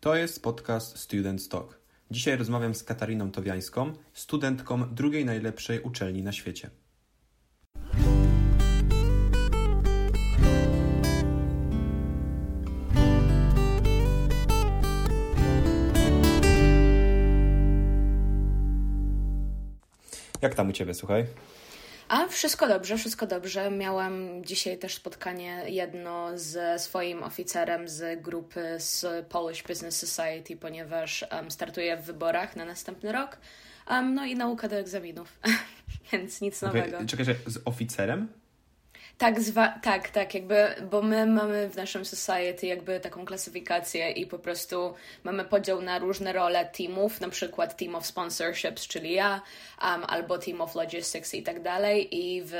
To jest podcast Student Talk. Dzisiaj rozmawiam z Katariną Towiańską, studentką drugiej najlepszej uczelni na świecie. Jak tam u Ciebie, słuchaj? A wszystko dobrze, wszystko dobrze. Miałam dzisiaj też spotkanie jedno ze swoim oficerem z grupy z Polish Business Society, ponieważ um, startuję w wyborach na następny rok. Um, no i nauka do egzaminów, więc nic nowego. Okay. Czekaj, z oficerem? Tak, zwa- tak, tak, jakby, bo my mamy w naszym society jakby taką klasyfikację i po prostu mamy podział na różne role teamów, na przykład team of sponsorships, czyli ja, um, albo team of logistics i tak dalej i w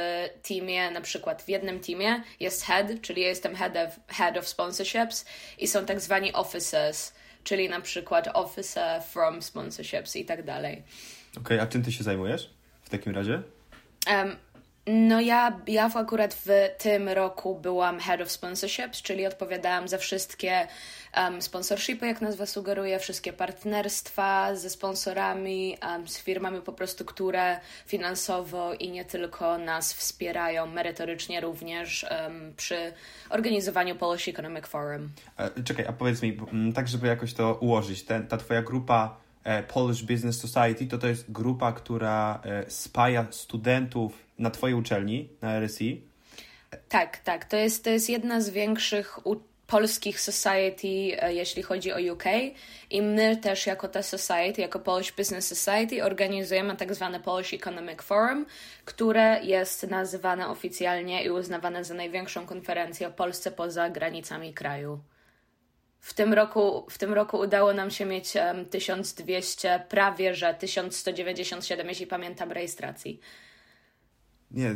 teamie, na przykład w jednym teamie jest head, czyli ja jestem head of, head of sponsorships i są tak zwani officers, czyli na przykład officer from sponsorships i tak dalej. Okej, okay, a czym ty się zajmujesz w takim razie? Um, no ja, ja akurat w tym roku byłam Head of Sponsorships, czyli odpowiadałam za wszystkie um, sponsorshipy, jak nazwa sugeruje, wszystkie partnerstwa ze sponsorami, um, z firmami po prostu, które finansowo i nie tylko nas wspierają, merytorycznie również um, przy organizowaniu Polish Economic Forum. E, czekaj, a powiedz mi, tak żeby jakoś to ułożyć, ta twoja grupa e, Polish Business Society to to jest grupa, która e, spaja studentów na Twojej uczelni, na RSI? Tak, tak. To jest, to jest jedna z większych polskich society, e, jeśli chodzi o UK. I my też jako ta society, jako Polish Business Society organizujemy tak zwane Polish Economic Forum, które jest nazywane oficjalnie i uznawane za największą konferencję o Polsce poza granicami kraju. W tym roku, w tym roku udało nam się mieć um, 1200, prawie że 1197, jeśli pamiętam, rejestracji. Nie,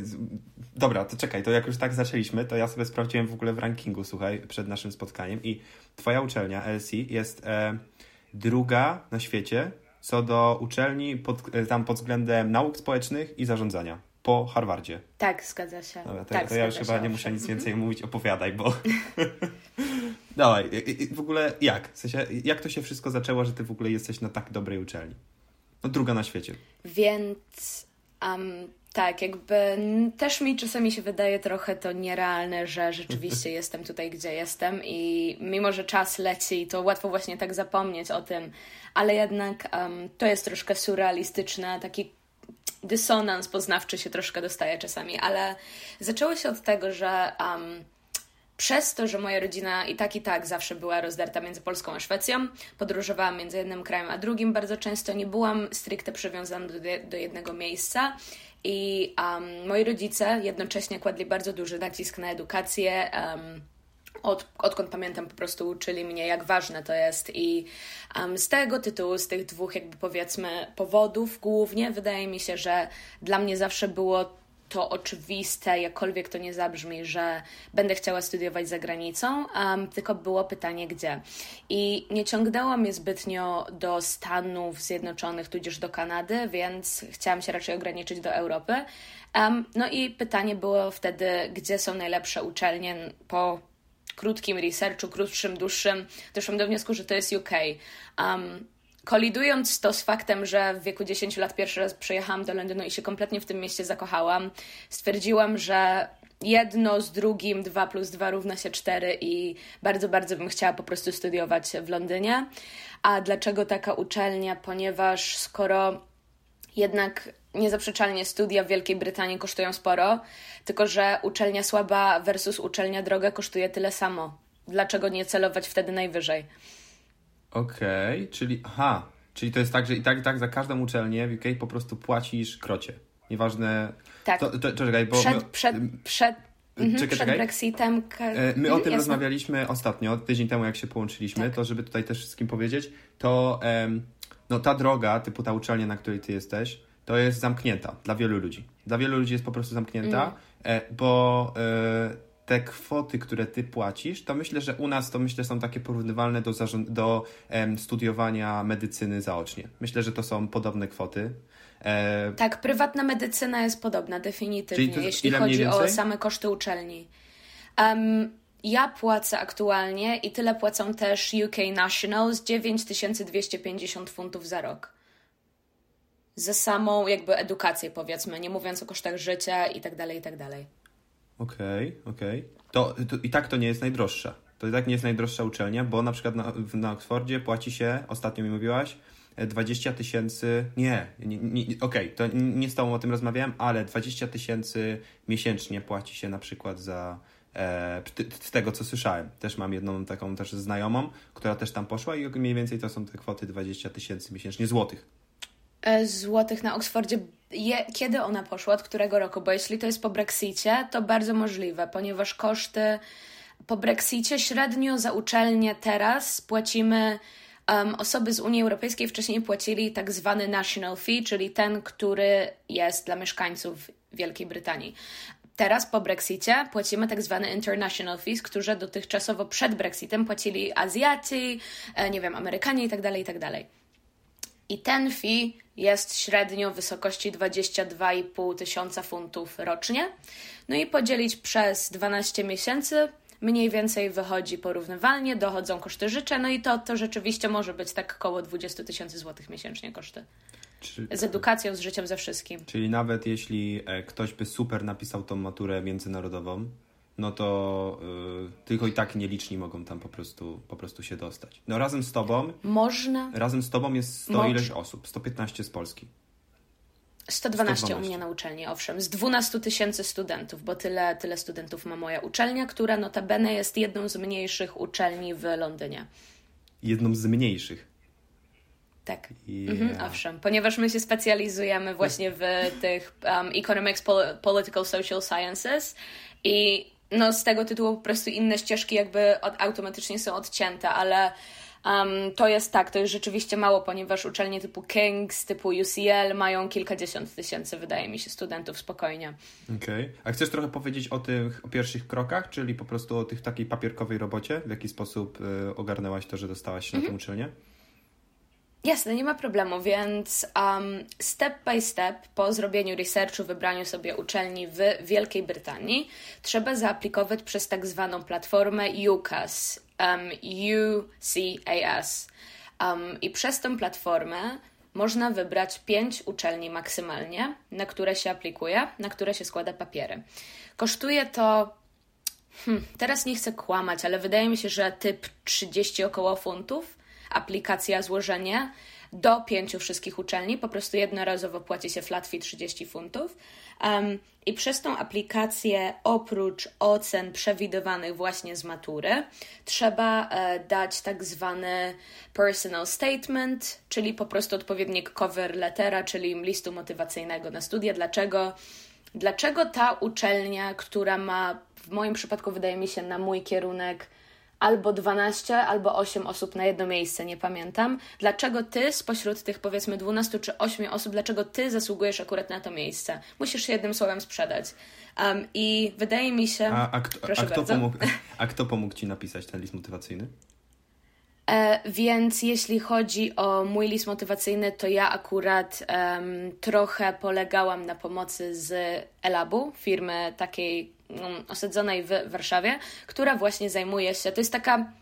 dobra, to czekaj, to jak już tak zaczęliśmy, to ja sobie sprawdziłem w ogóle w rankingu, słuchaj, przed naszym spotkaniem i twoja uczelnia LC jest e, druga na świecie co do uczelni pod, e, tam pod względem nauk społecznych i zarządzania po Harvardzie. Tak, zgadza się. Dobra, to, tak, to ja już chyba nie muszę nic więcej mówić, opowiadaj, bo... Dawaj, w ogóle jak? W sensie, jak to się wszystko zaczęło, że ty w ogóle jesteś na tak dobrej uczelni? No druga na świecie. Więc... Um, tak, jakby też mi czasami się wydaje trochę to nierealne, że rzeczywiście jestem tutaj, gdzie jestem i mimo, że czas leci, to łatwo właśnie tak zapomnieć o tym, ale jednak um, to jest troszkę surrealistyczne, taki dysonans poznawczy się troszkę dostaje czasami, ale zaczęło się od tego, że um, przez to, że moja rodzina i tak i tak zawsze była rozdarta między Polską a Szwecją, podróżowałam między jednym krajem a drugim bardzo często, nie byłam stricte przywiązana do, do jednego miejsca. I um, moi rodzice jednocześnie kładli bardzo duży nacisk na edukację. Um, od, odkąd pamiętam, po prostu uczyli mnie, jak ważne to jest, i um, z tego tytułu, z tych dwóch, jakby powiedzmy, powodów głównie, wydaje mi się, że dla mnie zawsze było to oczywiste, jakkolwiek to nie zabrzmi, że będę chciała studiować za granicą, um, tylko było pytanie gdzie. I nie ciągnęło mnie zbytnio do Stanów Zjednoczonych, tudzież do Kanady, więc chciałam się raczej ograniczyć do Europy. Um, no i pytanie było wtedy, gdzie są najlepsze uczelnie po krótkim researchu, krótszym, dłuższym, doszłam do wniosku, że to jest UK. Um, kolidując to z faktem, że w wieku 10 lat pierwszy raz przyjechałam do Londynu i się kompletnie w tym mieście zakochałam, stwierdziłam, że jedno z drugim, 2 plus 2 równa się 4 i bardzo, bardzo bym chciała po prostu studiować w Londynie. A dlaczego taka uczelnia? Ponieważ skoro jednak niezaprzeczalnie studia w Wielkiej Brytanii kosztują sporo, tylko że uczelnia słaba versus uczelnia droga kosztuje tyle samo. Dlaczego nie celować wtedy najwyżej? Okej, okay, czyli aha, czyli to jest tak, że i tak, i tak za każdą uczelnię w UK po prostu płacisz krocie. Nieważne. Tak. To, to, czekaj, bo. Przed, my... przed, przed, mhm, czekaj, przed. Brexitem. E, my o tym Jasne. rozmawialiśmy ostatnio, tydzień temu, jak się połączyliśmy, tak. to żeby tutaj też wszystkim powiedzieć, to no, ta droga, typu ta uczelnia, na której ty jesteś, to jest zamknięta dla wielu ludzi. Dla wielu ludzi jest po prostu zamknięta, mm. bo e, te kwoty, które ty płacisz, to myślę, że u nas to myślę są takie porównywalne do, do um, studiowania medycyny zaocznie. Myślę, że to są podobne kwoty. E... Tak, prywatna medycyna jest podobna, definitywnie, jeśli chodzi o same koszty uczelni. Um, ja płacę aktualnie i tyle płacą też UK Nationals 9250 funtów za rok. Za samą jakby edukację powiedzmy, nie mówiąc o kosztach życia i tak dalej, i tak dalej. Okej, okay, okej. Okay. To, to i tak to nie jest najdroższa. To i tak nie jest najdroższa uczelnia, bo na przykład na, na Oxfordzie płaci się, ostatnio mi mówiłaś, 20 tysięcy, nie, nie, nie okej, okay, to nie z Tobą o tym rozmawiałem, ale 20 tysięcy miesięcznie płaci się na przykład za, e, z tego co słyszałem. Też mam jedną taką też znajomą, która też tam poszła i mniej więcej to są te kwoty 20 tysięcy miesięcznie złotych. E, złotych na Oksfordzie. Je, kiedy ona poszła? Od którego roku? Bo jeśli to jest po Brexicie, to bardzo możliwe, ponieważ koszty po Brexicie średnio za uczelnię teraz płacimy um, osoby z Unii Europejskiej wcześniej płacili tak zwany national fee, czyli ten, który jest dla mieszkańców Wielkiej Brytanii. Teraz po Brexicie płacimy tak zwany international fees, które dotychczasowo przed Brexitem płacili Azjaci, e, nie wiem, Amerykanie itd., tak itd. Tak I ten fee jest średnio w wysokości 22,5 tysiąca funtów rocznie. No i podzielić przez 12 miesięcy mniej więcej wychodzi porównywalnie, dochodzą koszty życia, no i to, to rzeczywiście może być tak około 20 tysięcy złotych miesięcznie koszty. Z edukacją, z życiem, ze wszystkim. Czyli nawet jeśli e, ktoś by super napisał tą maturę międzynarodową, no to y, tylko i tak nieliczni mogą tam po prostu, po prostu się dostać. No razem z tobą... Można. Razem z tobą jest 100 ileś osób, 115 z Polski. 112, 112 u mnie na uczelni, owszem, z 12 tysięcy studentów, bo tyle, tyle studentów ma moja uczelnia, która notabene jest jedną z mniejszych uczelni w Londynie. Jedną z mniejszych? Tak, yeah. mhm, owszem, ponieważ my się specjalizujemy właśnie w tych um, economics, political, social sciences i no, z tego tytułu po prostu inne ścieżki jakby od, automatycznie są odcięte, ale Um, to jest tak, to jest rzeczywiście mało, ponieważ uczelnie typu King's, typu UCL mają kilkadziesiąt tysięcy, wydaje mi się, studentów spokojnie. Okej. Okay. A chcesz trochę powiedzieć o tych o pierwszych krokach, czyli po prostu o tych takiej papierkowej robocie? W jaki sposób y, ogarnęłaś to, że dostałaś się mm -hmm. na tę mhm. uczelnię? Jasne, nie ma problemu, więc um, step by step po zrobieniu researchu, wybraniu sobie uczelni w Wielkiej Brytanii, trzeba zaaplikować przez tak zwaną platformę UCAS, um, UCAS. Um, I przez tę platformę można wybrać pięć uczelni maksymalnie, na które się aplikuje, na które się składa papiery. Kosztuje to, hmm, teraz nie chcę kłamać, ale wydaje mi się, że typ 30 około funtów aplikacja, złożenie do pięciu wszystkich uczelni. Po prostu jednorazowo płaci się flat fee 30 funtów. Um, I przez tą aplikację, oprócz ocen przewidywanych właśnie z matury, trzeba e, dać tak zwany personal statement, czyli po prostu odpowiednik cover lettera, czyli listu motywacyjnego na studia. Dlaczego? Dlaczego ta uczelnia, która ma w moim przypadku, wydaje mi się, na mój kierunek albo 12, albo 8 osób na jedno miejsce, nie pamiętam. Dlaczego ty spośród tych powiedzmy 12 czy 8 osób, dlaczego ty zasługujesz akurat na to miejsce? Musisz się jednym słowem sprzedać. Um, I wydaje mi się. A, a, kto, a, kto pomógł, a kto pomógł ci napisać ten list motywacyjny? E, więc jeśli chodzi o mój list motywacyjny, to ja akurat um, trochę polegałam na pomocy z Elabu, firmy takiej osadzonej w Warszawie, która właśnie zajmuje się, to jest taka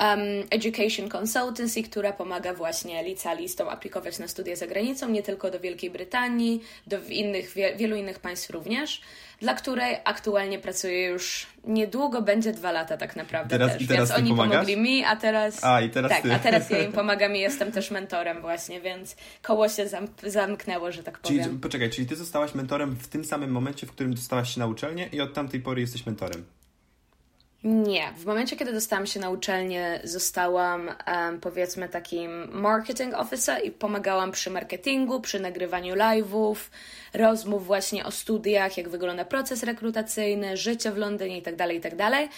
um, Education Consultancy, która pomaga właśnie licealistom aplikować na studia za granicą, nie tylko do Wielkiej Brytanii, do innych, wie, wielu innych państw również, dla której aktualnie pracuję już niedługo, będzie dwa lata tak naprawdę teraz, też, teraz więc oni pomagasz? pomogli mi, a teraz, a, i teraz tak, ty. a teraz ja im pomagam i jestem też mentorem właśnie, więc koło się zam zamknęło, że tak powiem. Czyli, poczekaj, czyli ty zostałaś mentorem w tym samym momencie, w którym dostałaś się na uczelnię i od tamtej pory jesteś mentorem? Nie. W momencie, kiedy dostałam się na uczelnię, zostałam um, powiedzmy takim marketing officer i pomagałam przy marketingu, przy nagrywaniu live'ów, rozmów właśnie o studiach, jak wygląda proces rekrutacyjny, życie w Londynie itd., tak itd. Tak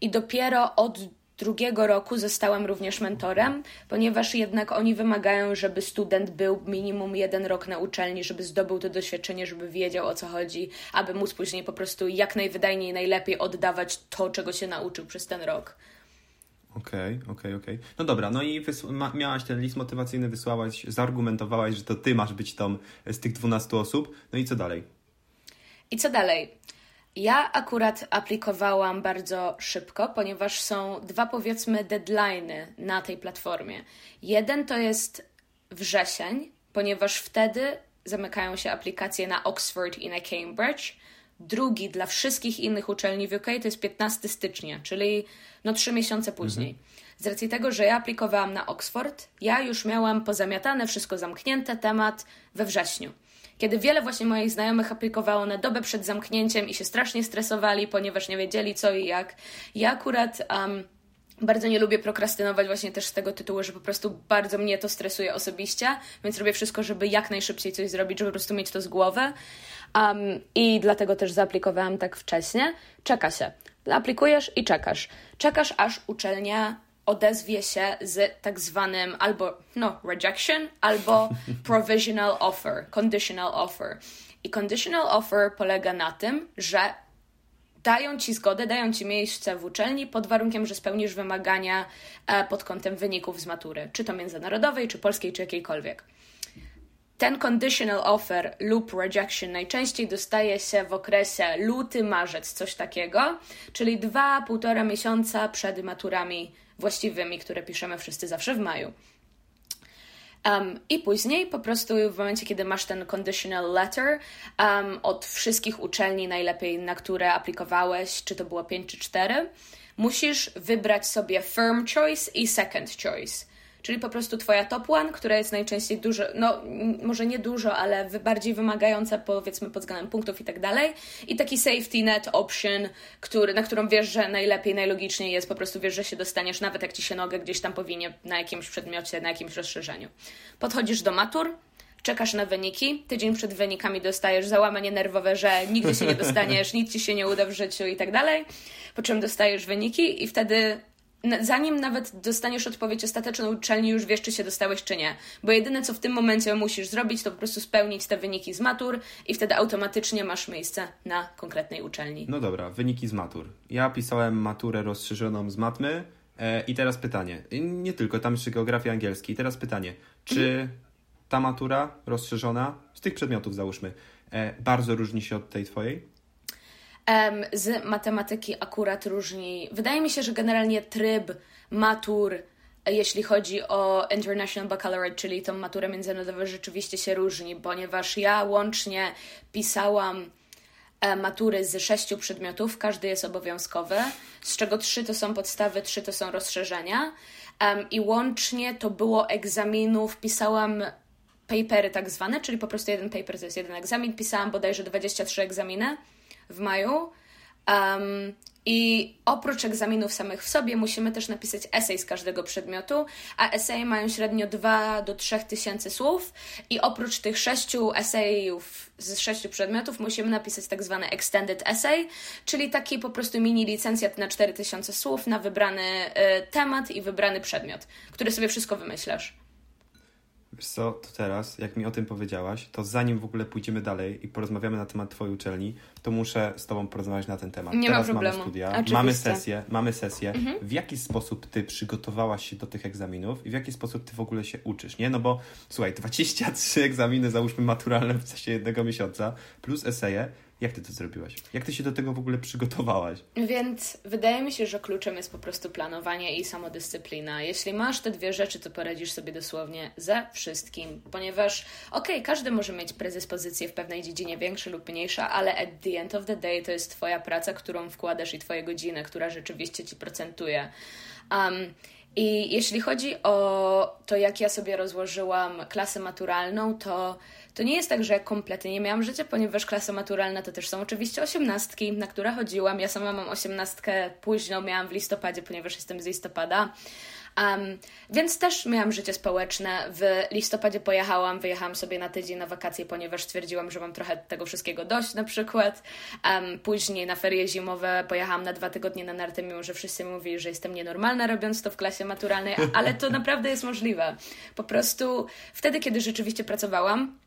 I dopiero od drugiego roku zostałam również mentorem, ponieważ jednak oni wymagają, żeby student był minimum jeden rok na uczelni, żeby zdobył to doświadczenie, żeby wiedział o co chodzi, aby móc później po prostu jak najwydajniej, najlepiej oddawać to, czego się nauczył przez ten rok. Okej, okay, okej, okay, okej. Okay. No dobra, no i miałaś ten list motywacyjny, wysłałaś, zaargumentowałaś, że to ty masz być tą z tych 12 osób. No i co dalej? I co dalej? Ja akurat aplikowałam bardzo szybko, ponieważ są dwa, powiedzmy, deadlines na tej platformie. Jeden to jest wrzesień, ponieważ wtedy zamykają się aplikacje na Oxford i na Cambridge. Drugi dla wszystkich innych uczelni w UK to jest 15 stycznia, czyli no trzy miesiące później. Mhm. Z racji tego, że ja aplikowałam na Oxford, ja już miałam pozamiatane, wszystko zamknięte, temat we wrześniu. Kiedy wiele właśnie moich znajomych aplikowało na dobę przed zamknięciem i się strasznie stresowali, ponieważ nie wiedzieli co i jak, ja akurat um, bardzo nie lubię prokrastynować właśnie też z tego tytułu, że po prostu bardzo mnie to stresuje osobiście, więc robię wszystko, żeby jak najszybciej coś zrobić, żeby po prostu mieć to z głowy. Um, I dlatego też zaaplikowałam tak wcześnie. Czeka się. Aplikujesz i czekasz. Czekasz, aż uczelnia odezwie się z tak zwanym albo no, rejection, albo provisional offer, conditional offer. I conditional offer polega na tym, że dają ci zgodę, dają ci miejsce w uczelni pod warunkiem, że spełnisz wymagania e, pod kątem wyników z matury, czy to międzynarodowej, czy polskiej, czy jakiejkolwiek. Ten conditional offer lub rejection najczęściej dostaje się w okresie luty, marzec, coś takiego, czyli dwa, półtora miesiąca przed maturami właściwymi, które piszemy wszyscy zawsze w maju. Um, I później po prostu w momencie, kiedy masz ten conditional letter um, od wszystkich uczelni, najlepiej na które aplikowałeś, czy to było 5 czy 4, musisz wybrać sobie firm choice i second choice czyli po prostu twoja top one, która jest najczęściej dużo, no może nie dużo, ale bardziej wymagająca powiedzmy pod względem punktów i tak dalej i taki safety net option, który, na którą wiesz, że najlepiej, najlogiczniej jest, po prostu wiesz, że się dostaniesz, nawet jak ci się nogę gdzieś tam powinie na jakimś przedmiocie, na jakimś rozszerzeniu. Podchodzisz do matur, czekasz na wyniki, tydzień przed wynikami dostajesz załamanie nerwowe, że nigdy się nie dostaniesz, nic ci się nie uda w życiu i tak dalej, po czym dostajesz wyniki i wtedy zanim nawet dostaniesz odpowiedź ostateczną uczelni, już wiesz, czy się dostałeś, czy nie. Bo jedyne, co w tym momencie musisz zrobić, to po prostu spełnić te wyniki z matur i wtedy automatycznie masz miejsce na konkretnej uczelni. No dobra, wyniki z matur. Ja pisałem maturę rozszerzoną z matmy e, i teraz pytanie. Nie tylko, tam jeszcze geografia angielski. I teraz pytanie, czy ta matura rozszerzona, z tych przedmiotów załóżmy, e, bardzo różni się od tej twojej? Z matematyki akurat różni. Wydaje mi się, że generalnie tryb matur, jeśli chodzi o International Baccalaureate, czyli tą maturę międzynarodową, rzeczywiście się różni, ponieważ ja łącznie pisałam e, matury z sześciu przedmiotów, każdy jest obowiązkowy, z czego trzy to są podstawy, trzy to są rozszerzenia. Um, I łącznie to było egzaminów, pisałam papery tak zwane, czyli po prostu jeden paper to jest jeden egzamin. Pisałam bodajże 23 egzaminy w maju. Um, I oprócz egzaminów samych w sobie musimy też napisać esej z każdego przedmiotu, a eseje mają średnio 2 do 3 tysięcy słów i oprócz tych sześciu esejów z sześciu przedmiotów musimy napisać tak zwany extended essay, czyli taki po prostu mini licencjat na 4000 słów na wybrany y, temat i wybrany przedmiot, który sobie wszystko wymyślasz. Co, to teraz, jak mi o tym powiedziałaś, to zanim w ogóle pójdziemy dalej i porozmawiamy na temat Twojej uczelni, to muszę z Tobą porozmawiać na ten temat. Nie teraz ma problemu. mamy studia, Oczywiście. mamy sesję, mamy sesję. Mhm. W jaki sposób Ty przygotowałaś się do tych egzaminów i w jaki sposób Ty w ogóle się uczysz, nie? No bo słuchaj, 23 egzaminy, załóżmy maturalne w czasie jednego miesiąca, plus eseje, jak ty to zrobiłaś? Jak ty się do tego w ogóle przygotowałaś? Więc wydaje mi się, że kluczem jest po prostu planowanie i samodyscyplina. Jeśli masz te dwie rzeczy, to poradzisz sobie dosłownie ze wszystkim, ponieważ okej, okay, każdy może mieć predyspozycję w pewnej dziedzinie większa lub mniejsza, ale at the end of the day to jest twoja praca, którą wkładasz i twoje godziny, która rzeczywiście ci procentuje. Um, i jeśli chodzi o to, jak ja sobie rozłożyłam klasę maturalną, to to nie jest tak, że kompletnie nie miałam życia, ponieważ klasa maturalna to też są oczywiście osiemnastki, na które chodziłam. Ja sama mam osiemnastkę późną, miałam w listopadzie, ponieważ jestem z listopada. Um, więc też miałam życie społeczne. W listopadzie pojechałam, wyjechałam sobie na tydzień na wakacje, ponieważ stwierdziłam, że mam trochę tego wszystkiego dość na przykład. Um, później na ferie zimowe pojechałam na dwa tygodnie na nartę, mimo że wszyscy mówili, że jestem nienormalna robiąc to w klasie maturalnej, ale to naprawdę jest możliwe. Po prostu wtedy, kiedy rzeczywiście pracowałam,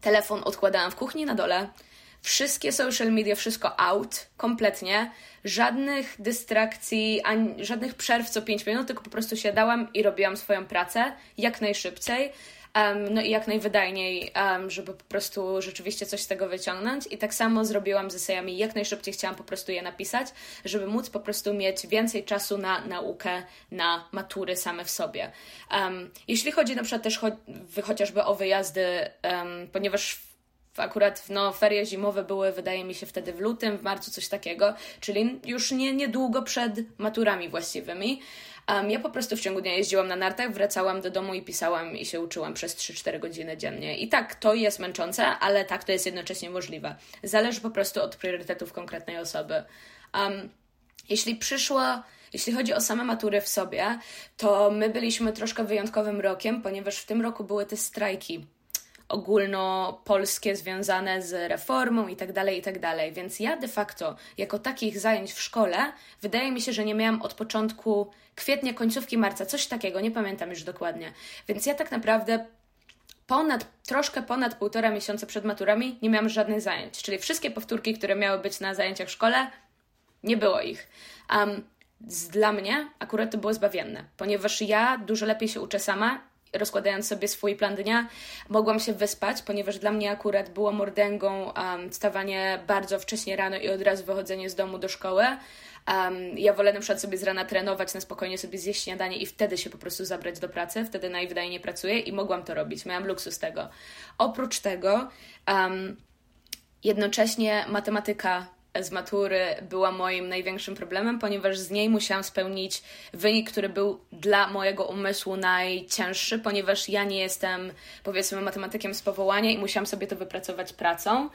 telefon odkładałam w kuchni na dole, wszystkie social media, wszystko out, kompletnie, żadnych dystrakcji, ani, żadnych przerw co 5 minut, tylko po prostu siadałam i robiłam swoją pracę jak najszybciej. um, no i jak najwydajniej, um, żeby po prostu rzeczywiście coś z tego wyciągnąć. I tak samo zrobiłam z esejami, jak najszybciej chciałam po prostu je napisać, żeby móc po prostu mieć więcej czasu na naukę, na matury same w sobie. Um, jeśli chodzi na przykład też cho chociażby o wyjazdy, ponieważ akurat no, ferie zimowe były, wydaje mi się, wtedy w lutym, w marcu, coś takiego, czyli już nie, niedługo przed maturami właściwymi. Um, ja po prostu w ciągu dnia jeździłam na nartach, wracałam do domu i pisałam i się uczyłam przez 3-4 godziny dziennie. I tak, to jest męczące, ale tak, to jest jednocześnie możliwe. Zależy po prostu od priorytetów konkretnej osoby. Um, jeśli przyszło jeśli chodzi o same matury w sobie, to my byliśmy troszkę wyjątkowym rokiem, ponieważ w tym roku były te strajki ogólnopolskie związane z reformą i tak dalej, i tak. Więc ja de facto, jako takich zajęć w szkole, wydaje mi się, że nie miałam od początku kwietnia, końcówki marca, coś takiego, nie pamiętam już dokładnie. Więc ja tak naprawdę ponad, troszkę ponad półtora miesiąca przed maturami nie miałam żadnych zajęć. Czyli wszystkie powtórki, które miały być na zajęciach w szkole, nie było ich. Um, dla mnie akurat to było zbawienne, ponieważ ja dużo lepiej się uczę sama rozkładając sobie swój plan dnia, mogłam się wyspać, ponieważ dla mnie akurat było mordęgą um, wstawanie bardzo wcześnie rano i od razu wychodzenie z domu do szkoły. Um, ja wolę na przykład sobie z rana trenować, na spokojnie sobie zjeść śniadanie i wtedy się po prostu zabrać do pracy. Wtedy najwydajniej pracuję i mogłam to robić. Miałam luksus tego. Oprócz tego, um, jednocześnie matematyka z matury była moim największym problemem, ponieważ z niej musiałam spełnić wynik, który był dla mojego umysłu najcięższy, ponieważ ja nie jestem, powiedzmy, matematykiem z powołania i musiałam sobie to wypracować pracą.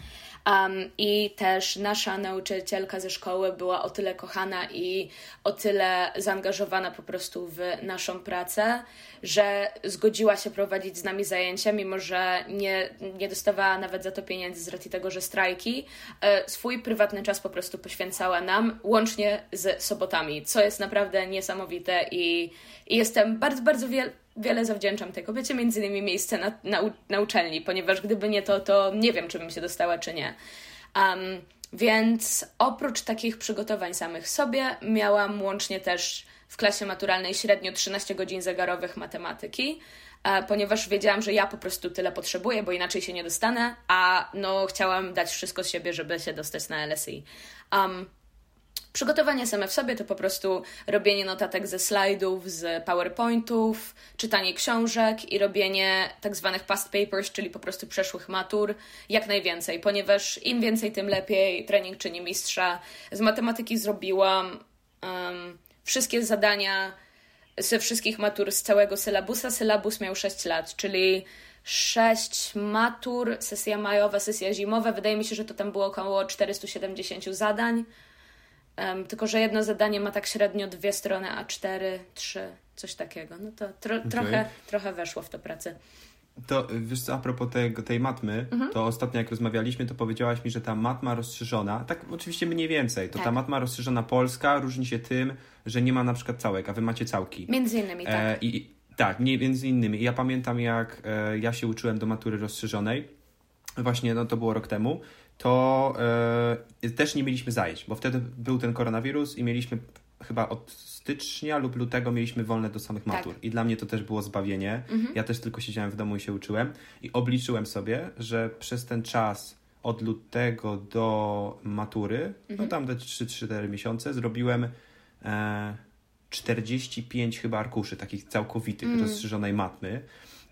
Um, I też nasza nauczycielka ze szkoły była o tyle kochana i o tyle zaangażowana po prostu w naszą pracę, że zgodziła się prowadzić z nami zajęcia, mimo że nie, nie dostawała nawet za to pieniędzy z racji tego, że strajki. E, swój prywatny czas po prostu poświęcała nam, łącznie z sobotami, co jest naprawdę niesamowite i, i jestem bardzo, bardzo wiel wiele zawdzięczam tej kobiecie, między innymi miejsce na, na, na uczelni, ponieważ gdyby nie to, to nie wiem, czy bym się dostała, czy nie. Um, więc oprócz takich przygotowań samych sobie, miałam łącznie też w klasie maturalnej średnio 13 godzin zegarowych matematyki, e, ponieważ wiedziałam, że ja po prostu tyle potrzebuję, bo inaczej się nie dostanę, a no chciałam dać wszystko z siebie, żeby się dostać na LSI. Um, Przygotowanie same w sobie to po prostu robienie notatek ze slajdów, z PowerPointów, czytanie książek i robienie tak zwanych past papers, czyli po prostu przeszłych matur, jak najwięcej, ponieważ im więcej, tym lepiej. Trening czyni mistrza. Z matematyki zrobiłam um, wszystkie zadania ze wszystkich matur z całego sylabusa. Sylabus miał 6 lat, czyli 6 matur, sesja majowa, sesja zimowa. Wydaje mi się, że to tam było około 470 zadań. Um, tylko, że jedno zadanie ma tak średnio dwie strony, a cztery, trzy, coś takiego. No to tro, okay. trochę, trochę weszło w to pracę. To wiesz co, a propos tego, tej matmy, mhm. to ostatnio jak rozmawialiśmy, to powiedziałaś mi, że ta matma rozszerzona, tak oczywiście mniej więcej, to tak. ta matma rozszerzona polska różni się tym, że nie ma na przykład całek, a wy macie całki. Między innymi, tak. E, i, tak, między innymi. Ja pamiętam, jak e, ja się uczyłem do matury rozszerzonej, właśnie no, to było rok temu, to e, też nie mieliśmy zajęć, bo wtedy był ten koronawirus i mieliśmy chyba od stycznia lub lutego mieliśmy wolne do samych tak. matur. Tak. I dla mnie to też było zbawienie. Mhm. Ja też tylko siedziałem w domu i się uczyłem. I obliczyłem sobie, że przez ten czas od lutego do matury, no mhm. no tam te 3-4 miesiące, zrobiłem e, 45 chyba arkuszy, takich całkowitych, mm. rozszerzonej matmy.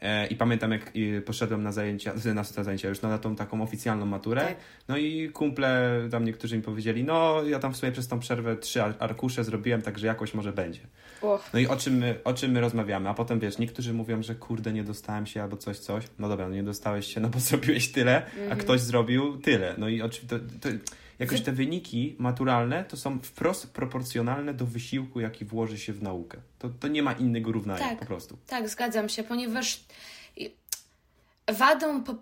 E, I pamiętam, jak poszedłem na zajęcia, na zajęcia już na tą taką oficjalną maturę. Tak. No i kumple tam niektórzy mi powiedzieli, no ja tam w sumie przez tą przerwę trzy arkusze zrobiłem, także jakoś może będzie. No i o czym, my, o czym my rozmawiamy? A potem wiesz, niektórzy mówią, że kurde, nie dostałem się albo coś, coś. No dobra, no nie dostałeś się, no bo zrobiłeś tyle, mm -hmm. a mhm. ktoś zrobił tyle. No i oczywiście to, to jakoś te wyniki maturalne to są wprost proporcjonalne do wysiłku, jaki włoży się w naukę. To, to nie ma innego równania tak, po prostu. Tak, zgadzam się, ponieważ wadą po,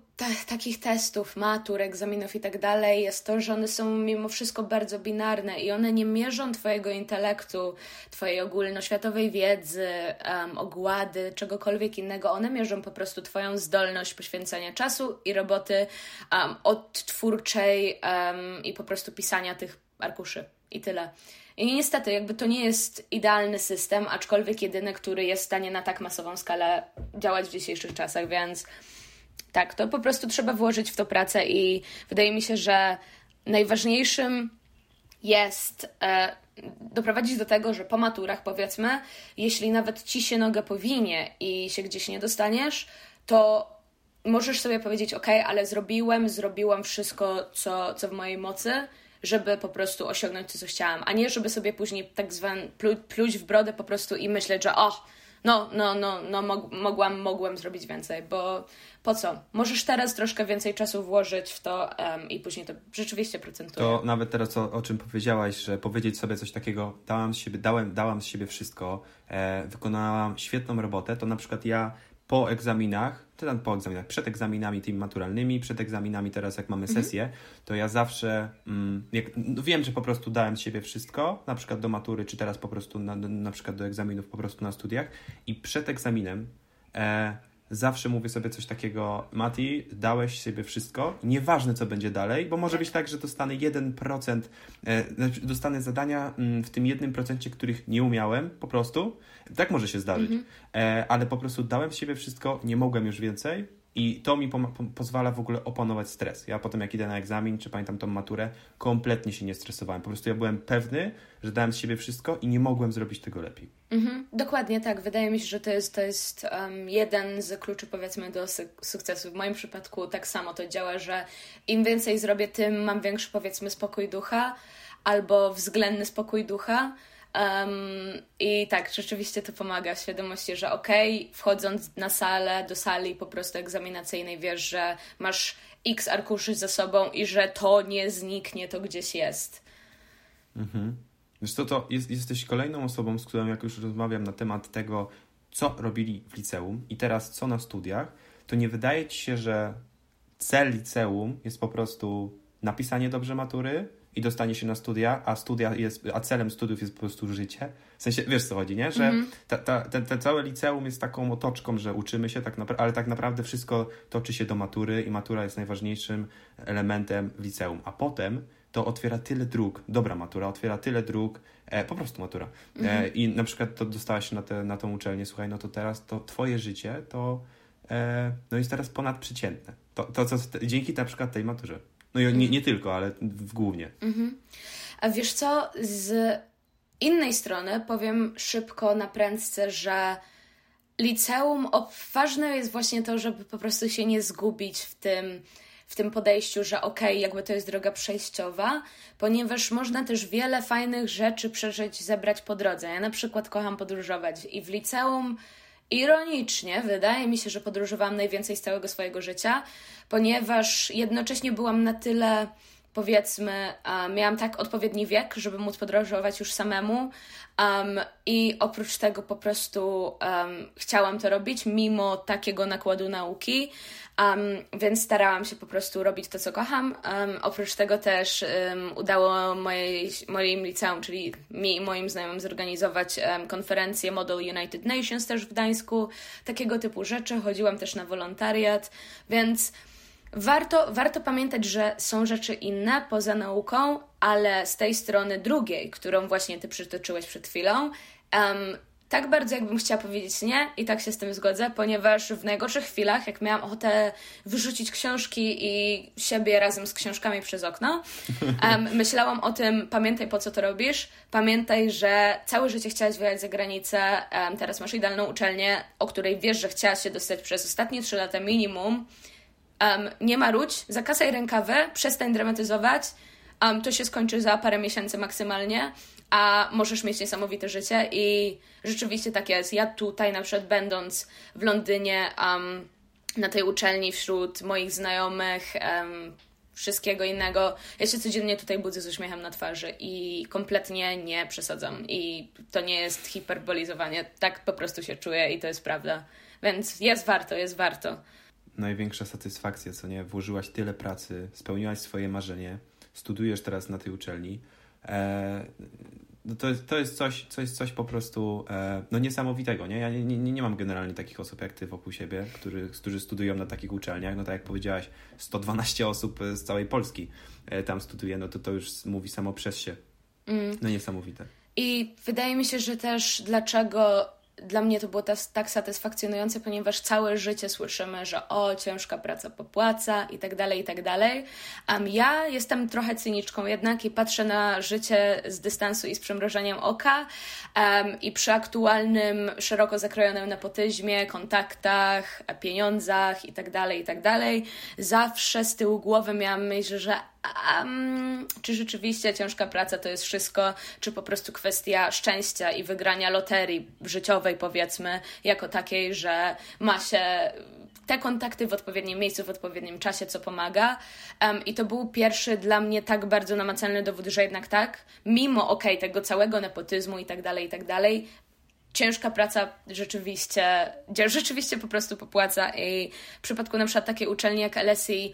takich testów, matur, egzaminów i tak dalej jest to, że one są mimo wszystko bardzo binarne i one nie mierzą Twojego intelektu, Twojej ogólnoświatowej wiedzy, um, ogłady, czegokolwiek innego. One mierzą po prostu Twoją zdolność poświęcania czasu i roboty um, odtwórczej um, i po prostu pisania tych arkuszy i tyle. I niestety, jakby to nie jest idealny system, aczkolwiek jedyny, który jest w stanie na tak masową skalę działać w dzisiejszych czasach, więc tak, to po prostu trzeba włożyć w to pracę i wydaje mi się, że najważniejszym jest e, doprowadzić do tego, że po maturach, powiedzmy, jeśli nawet ci się noga powinie i się gdzieś nie dostaniesz, to możesz sobie powiedzieć, ok, ale zrobiłem, zrobiłam wszystko, co, co w mojej mocy, żeby po prostu osiągnąć to, co chciałam, a nie żeby sobie później tak zwany plu, pluć w brodę po prostu i myśleć, że o, no, no, no, no mogłam, mogłem zrobić więcej, bo po co? Możesz teraz troszkę więcej czasu włożyć w to um, i później to rzeczywiście procentuje. To nawet teraz o, o, czym powiedziałaś, że powiedzieć sobie coś takiego, dałam z siebie, dałem, dałam z siebie wszystko, e, wykonałam świetną robotę, to na przykład ja po egzaminach, po egzaminach, przed egzaminami tymi maturalnymi, przed egzaminami teraz jak mamy mhm. sesję, to ja zawsze mm, jak, no wiem, że po prostu dałem z siebie wszystko, na przykład do matury, czy teraz po prostu na, na przykład do egzaminów po prostu na studiach i przed egzaminem e, zawsze mówię sobie coś takiego, Mati, dałeś sobie wszystko, nieważne co będzie dalej, bo może być tak, że dostanę 1%, e, znaczy dostanę zadania mm, w tym 1%, których nie umiałem po prostu, tak może się zdarzyć, mhm. e, ale po prostu dałem z siebie wszystko, nie mogłem już więcej, i to mi po, po, pozwala w ogóle opanować stres. Ja potem, jak idę na egzamin, czy pamiętam tą maturę, kompletnie się nie stresowałem. Po prostu ja byłem pewny, że dałem z siebie wszystko i nie mogłem zrobić tego lepiej. Mhm, dokładnie tak. Wydaje mi się, że to jest, to jest um, jeden z kluczy, powiedzmy, do sukcesu. W moim przypadku tak samo to działa, że im więcej zrobię, tym mam większy, powiedzmy, spokój ducha albo względny spokój ducha. Um, I tak, rzeczywiście to pomaga w świadomości, że okej, okay, wchodząc na salę, do sali po prostu egzaminacyjnej, wiesz, że masz x arkuszy za sobą i że to nie zniknie, to gdzieś jest. Mhm. Co, to jest, jesteś kolejną osobą, z którą jak już rozmawiam na temat tego, co robili w liceum i teraz co na studiach, to nie wydaje ci się, że cel liceum jest po prostu napisanie dobrze matury, i dostanie się na studia, a studia jest, a celem studiów jest po prostu życie. W sensie, wiesz co chodzi, nie? Że mm ta, ta, te, te całe liceum jest taką otoczką, że uczymy się, tak ale tak naprawdę wszystko toczy się do matury i matura jest najważniejszym elementem w liceum. A potem to otwiera tyle dróg, dobra matura, otwiera tyle dróg, e, po prostu matura. E, mhm. I na przykład to dostałaś się na, te, na tą uczelnię, słuchaj, no to teraz to twoje życie to e, no jest teraz ponadprzeciętne. To, to co dzięki na przykład tej maturze. No i nie, nie tylko, ale w głównie. Mhm. A wiesz co, z innej strony powiem szybko na prędce, że liceum, ważne jest właśnie to, żeby po prostu się nie zgubić w tym, w tym podejściu, że okej, okay, jakby to jest droga przejściowa, ponieważ można też wiele fajnych rzeczy przeżyć, zebrać po drodze. Ja na przykład kocham podróżować i w liceum ironicznie wydaje mi się, że podróżowałam najwięcej z całego swojego życia, ponieważ jednocześnie byłam na tyle powiedzmy, um, miałam tak odpowiedni wiek, żeby móc podróżować już samemu um, i oprócz tego po prostu um, chciałam to robić mimo takiego nakładu nauki, więc starałam się po prostu robić to, co kocham. oprócz tego też udało mojej, moim liceum, czyli mi i moim znajomym zorganizować konferencję Model United Nations też w Gdańsku, takiego typu rzeczy. Chodziłam też na wolontariat, więc Warto, warto pamiętać, że są rzeczy inne poza nauką, ale z tej strony drugiej, którą właśnie Ty przytoczyłeś przed chwilą, um, tak bardzo jakbym chciała powiedzieć nie i tak się z tym zgodzę, ponieważ w najgorszych chwilach, jak miałam ochotę wyrzucić książki i siebie razem z książkami przez okno, um, myślałam o tym, pamiętaj po co to robisz, pamiętaj, że całe życie chciałaś wyjechać za granicę, um, teraz masz idealną uczelnię, o której wiesz, że chciałaś się dostać przez ostatnie trzy lata minimum, um, nie marudź, zakasaj rękawy, przestań dramatyzować, um, to się skończy za parę miesięcy maksymalnie, a możesz mieć niesamowite życie i rzeczywiście tak jest. Ja tutaj na przykład będąc w Londynie um, na tej uczelni wśród moich znajomych, wszystkiego innego. Ja się codziennie tutaj budzę z uśmiechem na twarzy i kompletnie nie przesadzam. I to nie jest hiperbolizowanie. Tak po prostu się czuję i to jest prawda. Więc jest warto, jest warto największa satysfakcja, co nie? Włożyłaś tyle pracy, spełniłaś swoje marzenie, studiujesz teraz na tej uczelni. E, no to, jest, to jest coś, coś, coś po prostu e, no niesamowitego, nie? Ja nie, nie, nie mam generalnie takich osób jak ty wokół siebie, który, którzy studiują na takich uczelniach. No tak jak powiedziałaś, 112 osób z całej Polski e, tam studiuje, no to to już mówi samo przez się. Mm. No niesamowite. I wydaje mi się, że też dlaczego dla mnie to było tak satysfakcjonujące, ponieważ całe życie słyszymy, że o, ciężka praca popłaca i tak dalej, i tak dalej. A ja jestem trochę cyniczką jednak i patrzę na życie z dystansu i z przymrożeniem oka um, i przy aktualnym, szeroko zakrojonym nepotyzmie, kontaktach, pieniądzach i tak dalej, i tak dalej, zawsze z tyłu głowy miałam myśl, że um, czy rzeczywiście ciężka praca to jest wszystko, czy po prostu kwestia szczęścia i wygrania loterii życiowej, powiedzmy, jako takiej, że ma się te kontakty w odpowiednim miejscu, w odpowiednim czasie, co pomaga. Um, I to był pierwszy dla mnie tak bardzo namacalny dowód, że jednak tak, mimo okej, okay, tego całego nepotyzmu i tak dalej, i tak dalej, ciężka praca rzeczywiście, rzeczywiście po prostu popłaca i w przypadku na przykład takiej uczelni jak LSI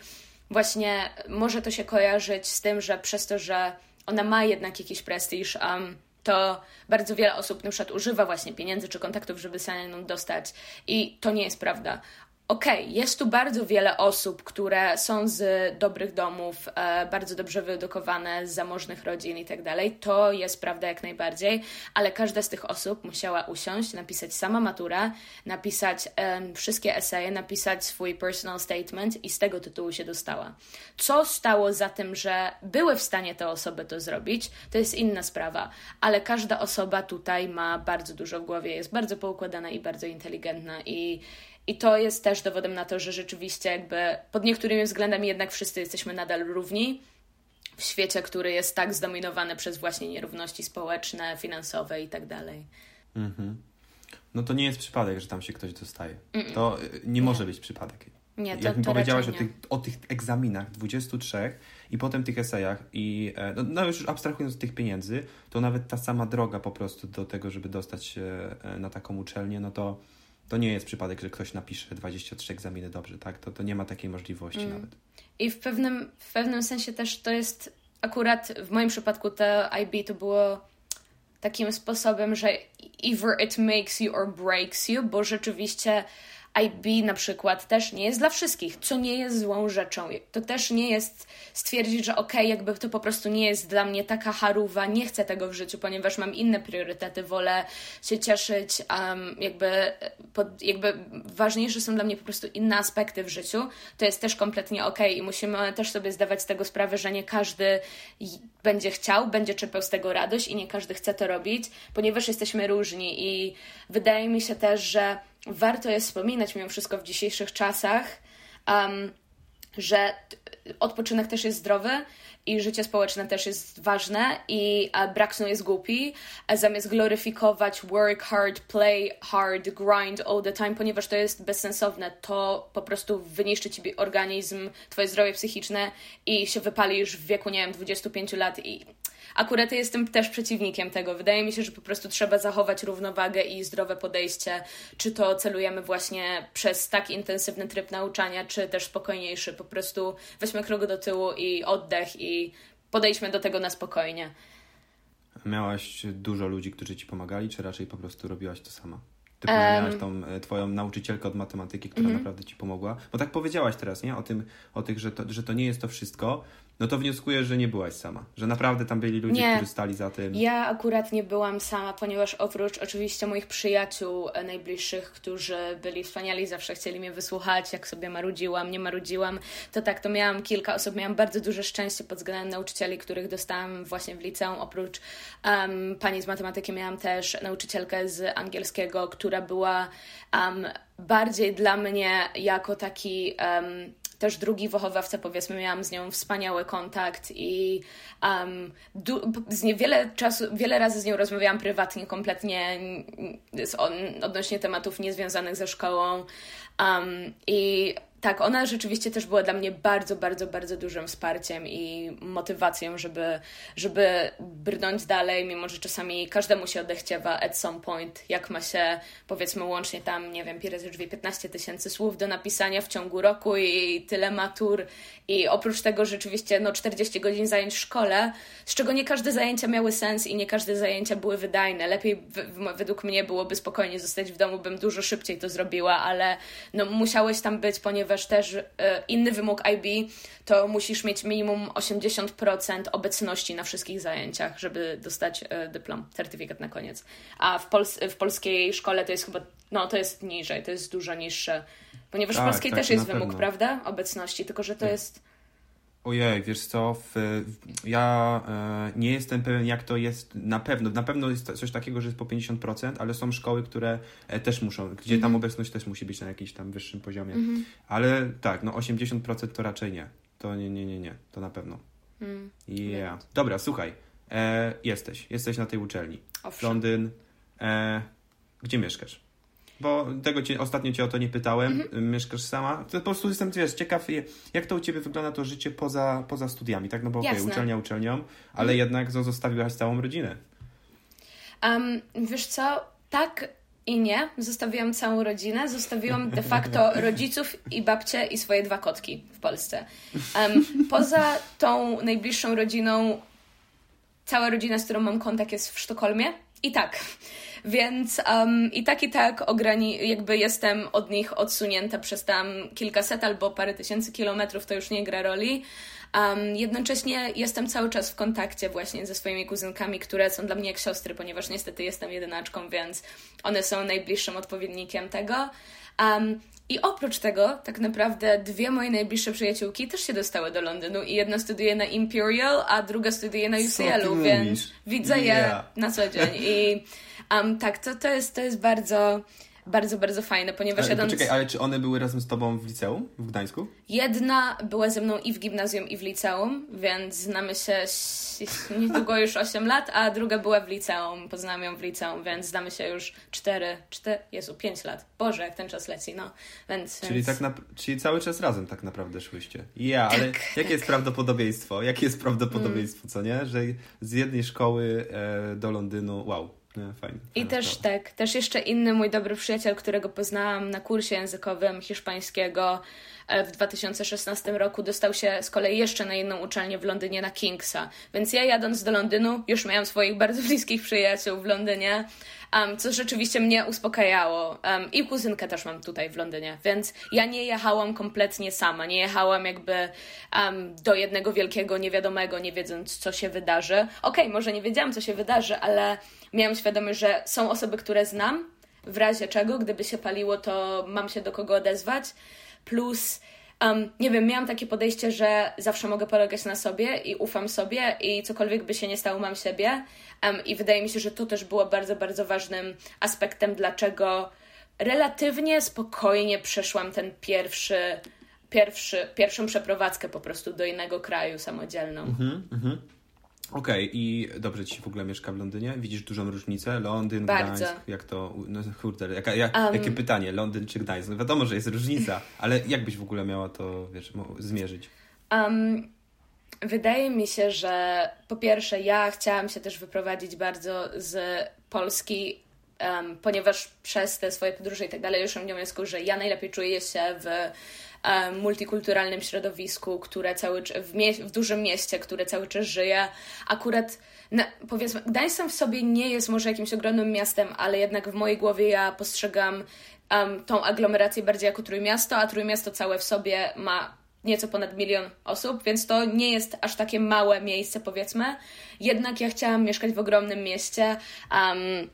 właśnie może to się kojarzyć z tym, że przez to, że ona ma jednak jakiś prestiż, um, to bardzo wiele osób na przykład używa właśnie pieniędzy czy kontaktów, żeby się na dostać. I to nie jest prawda okej, okay, jest tu bardzo wiele osób, które są z dobrych domów, e, bardzo dobrze wyedukowane, z zamożnych rodzin i tak dalej. To jest prawda jak najbardziej, ale każda z tych osób musiała usiąść, napisać sama maturę, napisać e, wszystkie eseje, napisać swój personal statement i z tego tytułu się dostała. Co stało za tym, że były w stanie te osoby to zrobić, to jest inna sprawa, ale każda osoba tutaj ma bardzo dużo w głowie, jest bardzo poukładana i bardzo inteligentna i i to jest też dowodem na to, że rzeczywiście jakby pod niektórymi względami jednak wszyscy jesteśmy nadal równi w świecie, który jest tak zdominowany przez właśnie nierówności społeczne, finansowe i tak dalej. Mhm. No to nie jest przypadek, że tam się ktoś dostaje. Mm-mm. To y, nie, nie, może być przypadek. Nie, to, Jak mi powiedziałaś o tych, o tych egzaminach 23 i potem tych esejach i e, no, no już abstrahując od tych pieniędzy, to nawet ta sama droga po prostu do tego, żeby dostać się e, na taką uczelnię, no to to nie jest przypadek, że ktoś napisze 23 egzaminy dobrze, tak? To, to nie ma takiej możliwości mm. nawet. I w pewnym, w pewnym sensie też to jest akurat w moim przypadku to IB to było takim sposobem, że either it makes you or breaks you, bo rzeczywiście IB na przykład też nie jest dla wszystkich, co nie jest złą rzeczą. To też nie jest stwierdzić, że okej, okay, jakby to po prostu nie jest dla mnie taka haruwa, nie chcę tego w życiu, ponieważ mam inne priorytety, wolę się cieszyć, um, jakby, pod, jakby ważniejsze są dla mnie po prostu inne aspekty w życiu. To jest też kompletnie okej okay i musimy też sobie zdawać z tego sprawę, że nie każdy będzie chciał, będzie czerpał z tego radość i nie każdy chce to robić, ponieważ jesteśmy różni i wydaje mi się też, że warto jest wspominać mimo wszystko w dzisiejszych czasach, um, że odpoczynek też jest zdrowy i życie społeczne też jest ważne i brak snu jest głupi, zamiast gloryfikować work hard, play hard, grind all the time, ponieważ to jest bezsensowne, to po prostu wyniszczy Ci organizm, Twoje zdrowie psychiczne i się wypalisz w wieku, nie wiem, 25 lat i akurat jestem też przeciwnikiem tego. Wydaje mi się, że po prostu trzeba zachować równowagę i zdrowe podejście, czy to celujemy właśnie przez tak intensywny tryb nauczania, czy też spokojniejszy. Po prostu weźmy krok do tyłu i oddech i podejdźmy do tego na spokojnie. Miałaś dużo ludzi, którzy ci pomagali, czy raczej po prostu robiłaś to sama? Ty um, miałaś tą e, twoją nauczycielkę od matematyki, która mm -hmm. naprawdę ci pomogła. Bo tak powiedziałaś teraz, nie? O tym, o tych, że to, że to nie jest to wszystko, no to wnioskuję, że nie byłaś sama. Że naprawdę tam byli ludzie, nie. którzy stali za tym. Ja akurat nie byłam sama, ponieważ oprócz oczywiście moich przyjaciół e, najbliższych, którzy byli wspaniali, zawsze chcieli mnie wysłuchać, jak sobie marudziłam, nie marudziłam, to tak, to miałam kilka osób, miałam bardzo duże szczęście pod względem nauczycieli, których dostałam właśnie w liceum. Oprócz um, pani z matematyki miałam też nauczycielkę z angielskiego, która była um, bardziej dla mnie jako taki... Um, też drugi wychowawca, powiedzmy, miałam z nią wspaniały kontakt i um, z nie, wiele, czasu, wiele razy z nią rozmawiałam prywatnie, kompletnie z, odnośnie tematów niezwiązanych ze szkołą. Um, I tak, ona rzeczywiście też była dla mnie bardzo, bardzo, bardzo dużym wsparciem i motywacją, żeby, żeby brnąć dalej, mimo że czasami każdemu się odechciewa at some point, jak ma się powiedzmy łącznie tam, nie wiem, razy drzwi 15 tysięcy słów do napisania w ciągu roku i tyle matur i oprócz tego rzeczywiście no 40 godzin zajęć w szkole, z czego nie każde zajęcia miały sens i nie każde zajęcia były wydajne. Lepiej według mnie byłoby spokojnie zostać w domu, bym dużo szybciej to zrobiła, ale no musiałeś tam być, ponieważ ponieważ też e, inny wymóg IB to musisz mieć minimum 80% obecności na wszystkich zajęciach, żeby dostać e, dyplom, certyfikat na koniec. A w, Pols- w polskiej szkole to jest chyba, no to jest niżej, to jest dużo niższe, ponieważ Tak, w polskiej tak, też jest wymóg, pewno. prawda? Obecności, tylko że to Tak. jest... Ojej, wiesz co, w, w, ja e, nie jestem pewien jak to jest na pewno. Na pewno jest coś takiego, że jest po 50%, ale są szkoły, które e, też muszą, gdzie tam obecność też musi być na jakimś tam wyższym poziomie. Ale tak, no 80% to raczej nie. To nie, nie, nie, nie, to na pewno. Mm, Yeah. Dobra, słuchaj, e, jesteś, jesteś na tej uczelni. owszem. Londyn, e, gdzie mieszkasz? Bo tego cię, ostatnio cię o to nie pytałem. Mhm. Mieszkasz sama? To po prostu jestem wiesz, ciekaw, jak to u ciebie wygląda to życie poza, poza studiami, tak? No bo. Mhm. uczelnia uczelnią, ale jednak zo- zostawiłaś całą rodzinę. Um, wiesz co, tak i nie. Zostawiłam całą rodzinę. Zostawiłam de facto rodziców i babcię i swoje dwa kotki w Polsce. Um, poza tą najbliższą rodziną, cała rodzina, z którą mam kontakt jest w Sztokholmie. I tak. Więc um, i tak, i tak ograni- jakby jestem od nich odsunięta przez tam kilkaset albo parę tysięcy kilometrów, to już nie gra roli. Um, jednocześnie jestem cały czas w kontakcie właśnie ze swoimi kuzynkami, które są dla mnie jak siostry, ponieważ niestety jestem jedynaczką, więc one są najbliższym odpowiednikiem tego. Um, I oprócz tego, tak naprawdę dwie moje najbliższe przyjaciółki też się dostały do Londynu i jedna studiuje na Imperial, a druga studiuje na UCL-u, więc widzę je Yeah. na co dzień. I um, tak, to, to, jest, to jest bardzo, bardzo, bardzo fajne, ponieważ Ale, jadąc... poczekaj, ale czy one były razem z tobą w liceum w Gdańsku? Jedna była ze mną i w gimnazjum, i w liceum, więc znamy się niedługo już 8 lat, a druga była w liceum, poznałam ją w liceum, więc znamy się już 4, 4, Jezu, 5 lat. Boże, jak ten czas leci, no. Więc, Czyli, więc... tak na, czyli cały czas razem tak naprawdę szłyście. Ja, ale Tak, jakie jest prawdopodobieństwo? Jakie jest prawdopodobieństwo, co nie? Że z jednej szkoły e, do Londynu, wow, nie, fajnie. I też tak, też jeszcze inny mój dobry przyjaciel, którego poznałam na kursie językowym hiszpańskiego w 2016 roku, dostał się z kolei jeszcze na jedną uczelnię w Londynie na Kingsa. Więc ja jadąc do Londynu już miałam swoich bardzo bliskich przyjaciół w Londynie, um, co rzeczywiście mnie uspokajało. Um, I kuzynkę też mam tutaj w Londynie, więc ja nie jechałam kompletnie sama, nie jechałam jakby um, do jednego wielkiego niewiadomego, nie wiedząc co się wydarzy. Okej, może nie wiedziałam co się wydarzy, ale miałam świadomość, że są osoby, które znam, w razie czego, gdyby się paliło, to mam się do kogo odezwać. Plus, um, nie wiem, miałam takie podejście, że zawsze mogę polegać na sobie i ufam sobie i cokolwiek by się nie stało, mam siebie. Um, I wydaje mi się, że to też było bardzo, bardzo ważnym aspektem, dlaczego relatywnie spokojnie przeszłam ten pierwszy, pierwszy, pierwszą przeprowadzkę po prostu do innego kraju samodzielną. Mhm, mhm. Okej, i dobrze ci w ogóle mieszka w Londynie? Widzisz dużą różnicę? Londyn, Bardzo. Gdańsk, jak to... No kurde, jaka, jak, Um. jakie pytanie, Londyn czy Gdańsk? No wiadomo, że jest różnica, ale jak byś w ogóle miała to, wiesz, zmierzyć? Um, wydaje mi się, że po pierwsze, ja chciałam się też wyprowadzić bardzo z Polski, um, ponieważ przez te swoje podróże i tak dalej doszłam do wniosku, że ja najlepiej czuję się w multikulturalnym środowisku, które cały w, w dużym mieście, które cały czas żyje. Akurat na, powiedzmy, Gdańsk sam w sobie nie jest może jakimś ogromnym miastem, ale jednak w mojej głowie ja postrzegam um, tą aglomerację bardziej jako Trójmiasto, a Trójmiasto całe w sobie ma nieco ponad milion osób, więc to nie jest aż takie małe miejsce, powiedzmy. Jednak ja chciałam mieszkać w ogromnym mieście, um,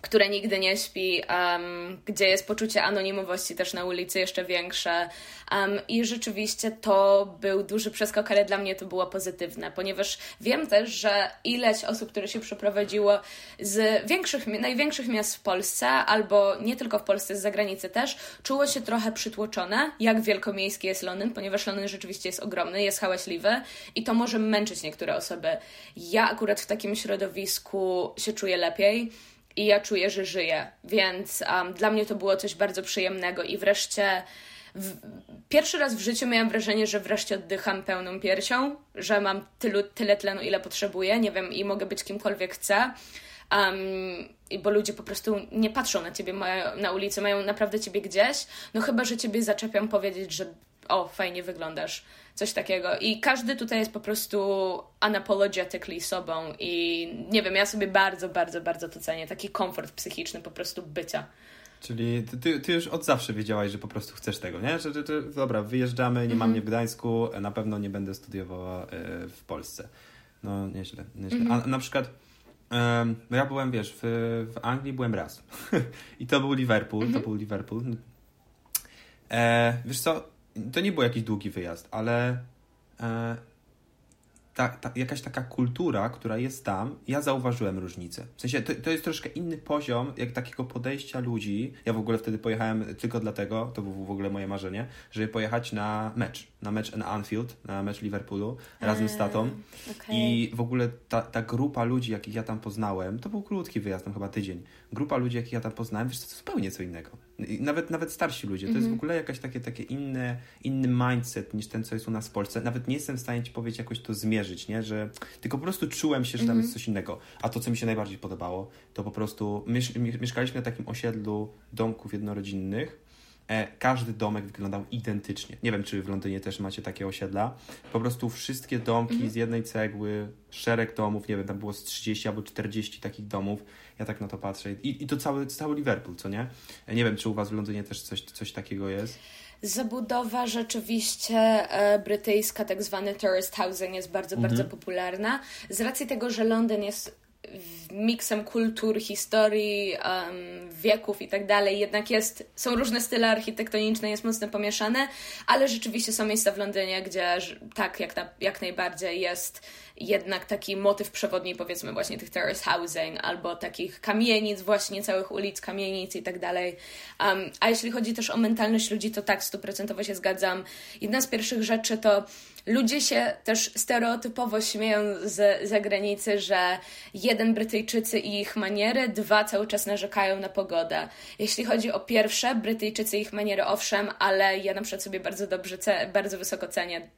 które nigdy nie śpi, um, gdzie jest poczucie anonimowości też na ulicy jeszcze większe. Um, I rzeczywiście to był duży przeskok, ale dla mnie to było pozytywne, ponieważ wiem też, że ileś osób, które się przeprowadziło z większych, największych miast w Polsce, albo nie tylko w Polsce, z zagranicy też, czuło się trochę przytłoczone, jak wielkomiejski jest Londyn, ponieważ Londyn rzeczywiście jest ogromny, jest hałaśliwy i to może męczyć niektóre osoby. Ja akurat w takim środowisku się czuję lepiej i ja czuję, że żyję, więc um, dla mnie to było coś bardzo przyjemnego i wreszcie w, pierwszy raz w życiu miałam wrażenie, że wreszcie oddycham pełną piersią, że mam tylu, tyle tlenu, ile potrzebuję, nie wiem, i mogę być kimkolwiek chcę. Um, bo ludzie po prostu nie patrzą na ciebie na ulicy, mają naprawdę ciebie gdzieś, no chyba, że ciebie zaczepiam powiedzieć, że o, fajnie wyglądasz, coś takiego. I każdy tutaj jest po prostu unapologetically sobą i nie wiem, ja sobie bardzo, bardzo, bardzo to cenię, taki komfort psychiczny po prostu bycia. Czyli ty, ty już od zawsze wiedziałaś, że po prostu chcesz tego, nie? Że, że, że dobra, wyjeżdżamy, nie mam mnie w Gdańsku, na pewno nie będę studiowała e, w Polsce. No, nieźle. nieźle. A na przykład ja byłem, wiesz, w, w Anglii byłem raz. I to był Liverpool, to był Liverpool. E, wiesz co, to nie był jakiś długi wyjazd, ale e, ta, ta, jakaś taka kultura, która jest tam, ja zauważyłem różnicę. W sensie to, to jest troszkę inny poziom jak takiego podejścia ludzi. Ja w ogóle wtedy pojechałem tylko dlatego, to było w ogóle moje marzenie, żeby pojechać na mecz, na mecz na Anfield, na mecz Liverpoolu razem z tatą. Eee, Okay. I w ogóle ta, ta grupa ludzi, jakich ja tam poznałem, to był krótki wyjazd, tam chyba tydzień. Grupa ludzi, jakich ja tam poznałem, wiesz, to zupełnie co innego. Nawet, nawet starsi ludzie. To jest w ogóle jakaś takie, takie inne, inny mindset niż ten, co jest u nas w Polsce. Nawet nie jestem w stanie ci powiedzieć jakoś to zmierzyć, nie? Że tylko po prostu czułem się, że tam jest coś innego. A to, co mi się najbardziej podobało, to po prostu miesz mieszkaliśmy na takim osiedlu domków jednorodzinnych. E, każdy domek wyglądał identycznie. Nie wiem, czy w Londynie też macie takie osiedla. Po prostu wszystkie domki z jednej cegły, szereg domów, nie wiem, tam było z 30 albo 40 takich domów. Ja tak na to patrzę. I, i to cały, cały Liverpool, co nie? E, Nie wiem, czy u Was w Londynie też coś, coś takiego jest. Zabudowa rzeczywiście e, brytyjska, tak zwany tourist housing, jest bardzo, bardzo popularna. Z racji tego, że Londyn jest miksem kultur, historii, em, wieków i tak dalej, jednak jest, są różne style architektoniczne, jest mocno pomieszane, ale rzeczywiście są miejsca w Londynie, gdzie tak, jak, na, jak najbardziej jest jednak taki motyw przewodni, powiedzmy właśnie tych terrace housing, albo takich kamienic, właśnie całych ulic, kamienic i tak dalej. Um, a jeśli chodzi też o mentalność ludzi, to tak, stuprocentowo się zgadzam. Jedna z pierwszych rzeczy to ludzie się też stereotypowo śmieją z zagranicy, że jeden Brytyjczycy i ich maniery, dwa cały czas narzekają na pogodę. Jeśli chodzi o pierwsze, Brytyjczycy i ich maniery, owszem, ale ja na przykład sobie bardzo dobrze, bardzo wysoko cenię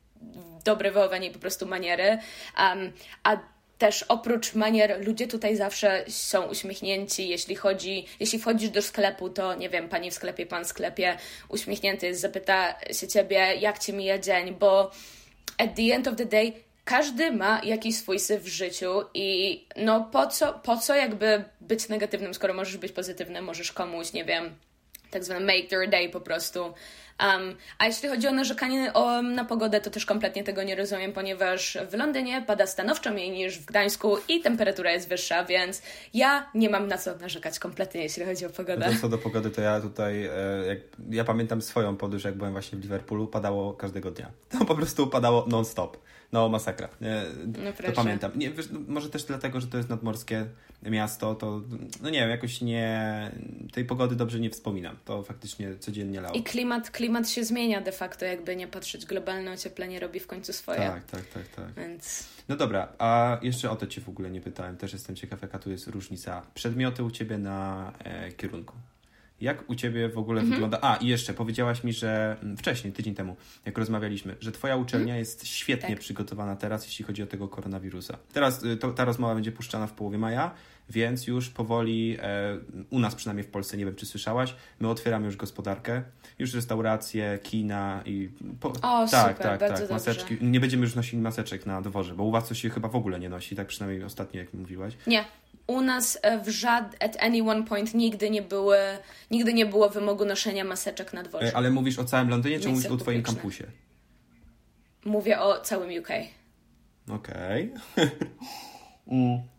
dobre wychowanie i po prostu maniery. Um, a też oprócz manier ludzie tutaj zawsze są uśmiechnięci. Jeśli chodzi, jeśli wchodzisz do sklepu, to nie wiem, pani w sklepie, pan w sklepie uśmiechnięty jest, zapyta się ciebie, jak ci mija dzień, bo at the end of the day każdy ma jakiś swój syf w życiu i no po co, po co jakby być negatywnym, skoro możesz być pozytywny, możesz komuś, nie wiem, tak zwane make their day po prostu. Um, a jeśli chodzi o narzekanie o, na pogodę, to też kompletnie tego nie rozumiem, ponieważ w Londynie pada stanowczo mniej niż w Gdańsku i temperatura jest wyższa, więc ja nie mam na co narzekać kompletnie, jeśli chodzi o pogodę. No co do pogody, to ja tutaj, e, jak, ja pamiętam swoją podróż, jak byłem właśnie w Liverpoolu, padało każdego dnia. To po prostu padało non-stop. No, masakra. Nie, No to pamiętam. Nie, wiesz, może też dlatego, że to jest nadmorskie miasto, to no nie wiem, jakoś nie, tej pogody dobrze nie wspominam. To faktycznie codziennie lało. I klimat, klimat się zmienia de facto, jakby nie patrzeć, globalne ocieplenie robi w końcu swoje. Tak, tak, tak, tak. Więc No dobra, a jeszcze o to Cię w ogóle nie pytałem. Też jestem ciekaw, jaka tu jest różnica. Przedmioty u Ciebie na e, kierunku. Jak u Ciebie w ogóle wygląda... A, i jeszcze powiedziałaś mi, że mm, wcześniej, tydzień temu, jak rozmawialiśmy, że Twoja uczelnia jest świetnie Tak. przygotowana teraz, jeśli chodzi o tego koronawirusa. Teraz y, to, ta rozmowa będzie puszczana w połowie maja, więc już powoli, e, u nas przynajmniej w Polsce, nie wiem czy słyszałaś, my otwieramy już gospodarkę, już restauracje, kina i... Po, O, tak, super, tak, tak, dobrze. maseczki. Nie będziemy już nosili maseczek na dworze, bo u Was to się chyba w ogóle nie nosi, tak przynajmniej ostatnio, jak mówiłaś. Nie. U nas e, w żad at any one point nigdy nie były, nigdy nie było wymogu noszenia maseczek na dworze. E, Ale mówisz o całym Londynie, czy mówisz o Twoim publiczne. kampusie? Mówię o całym UK. Okej.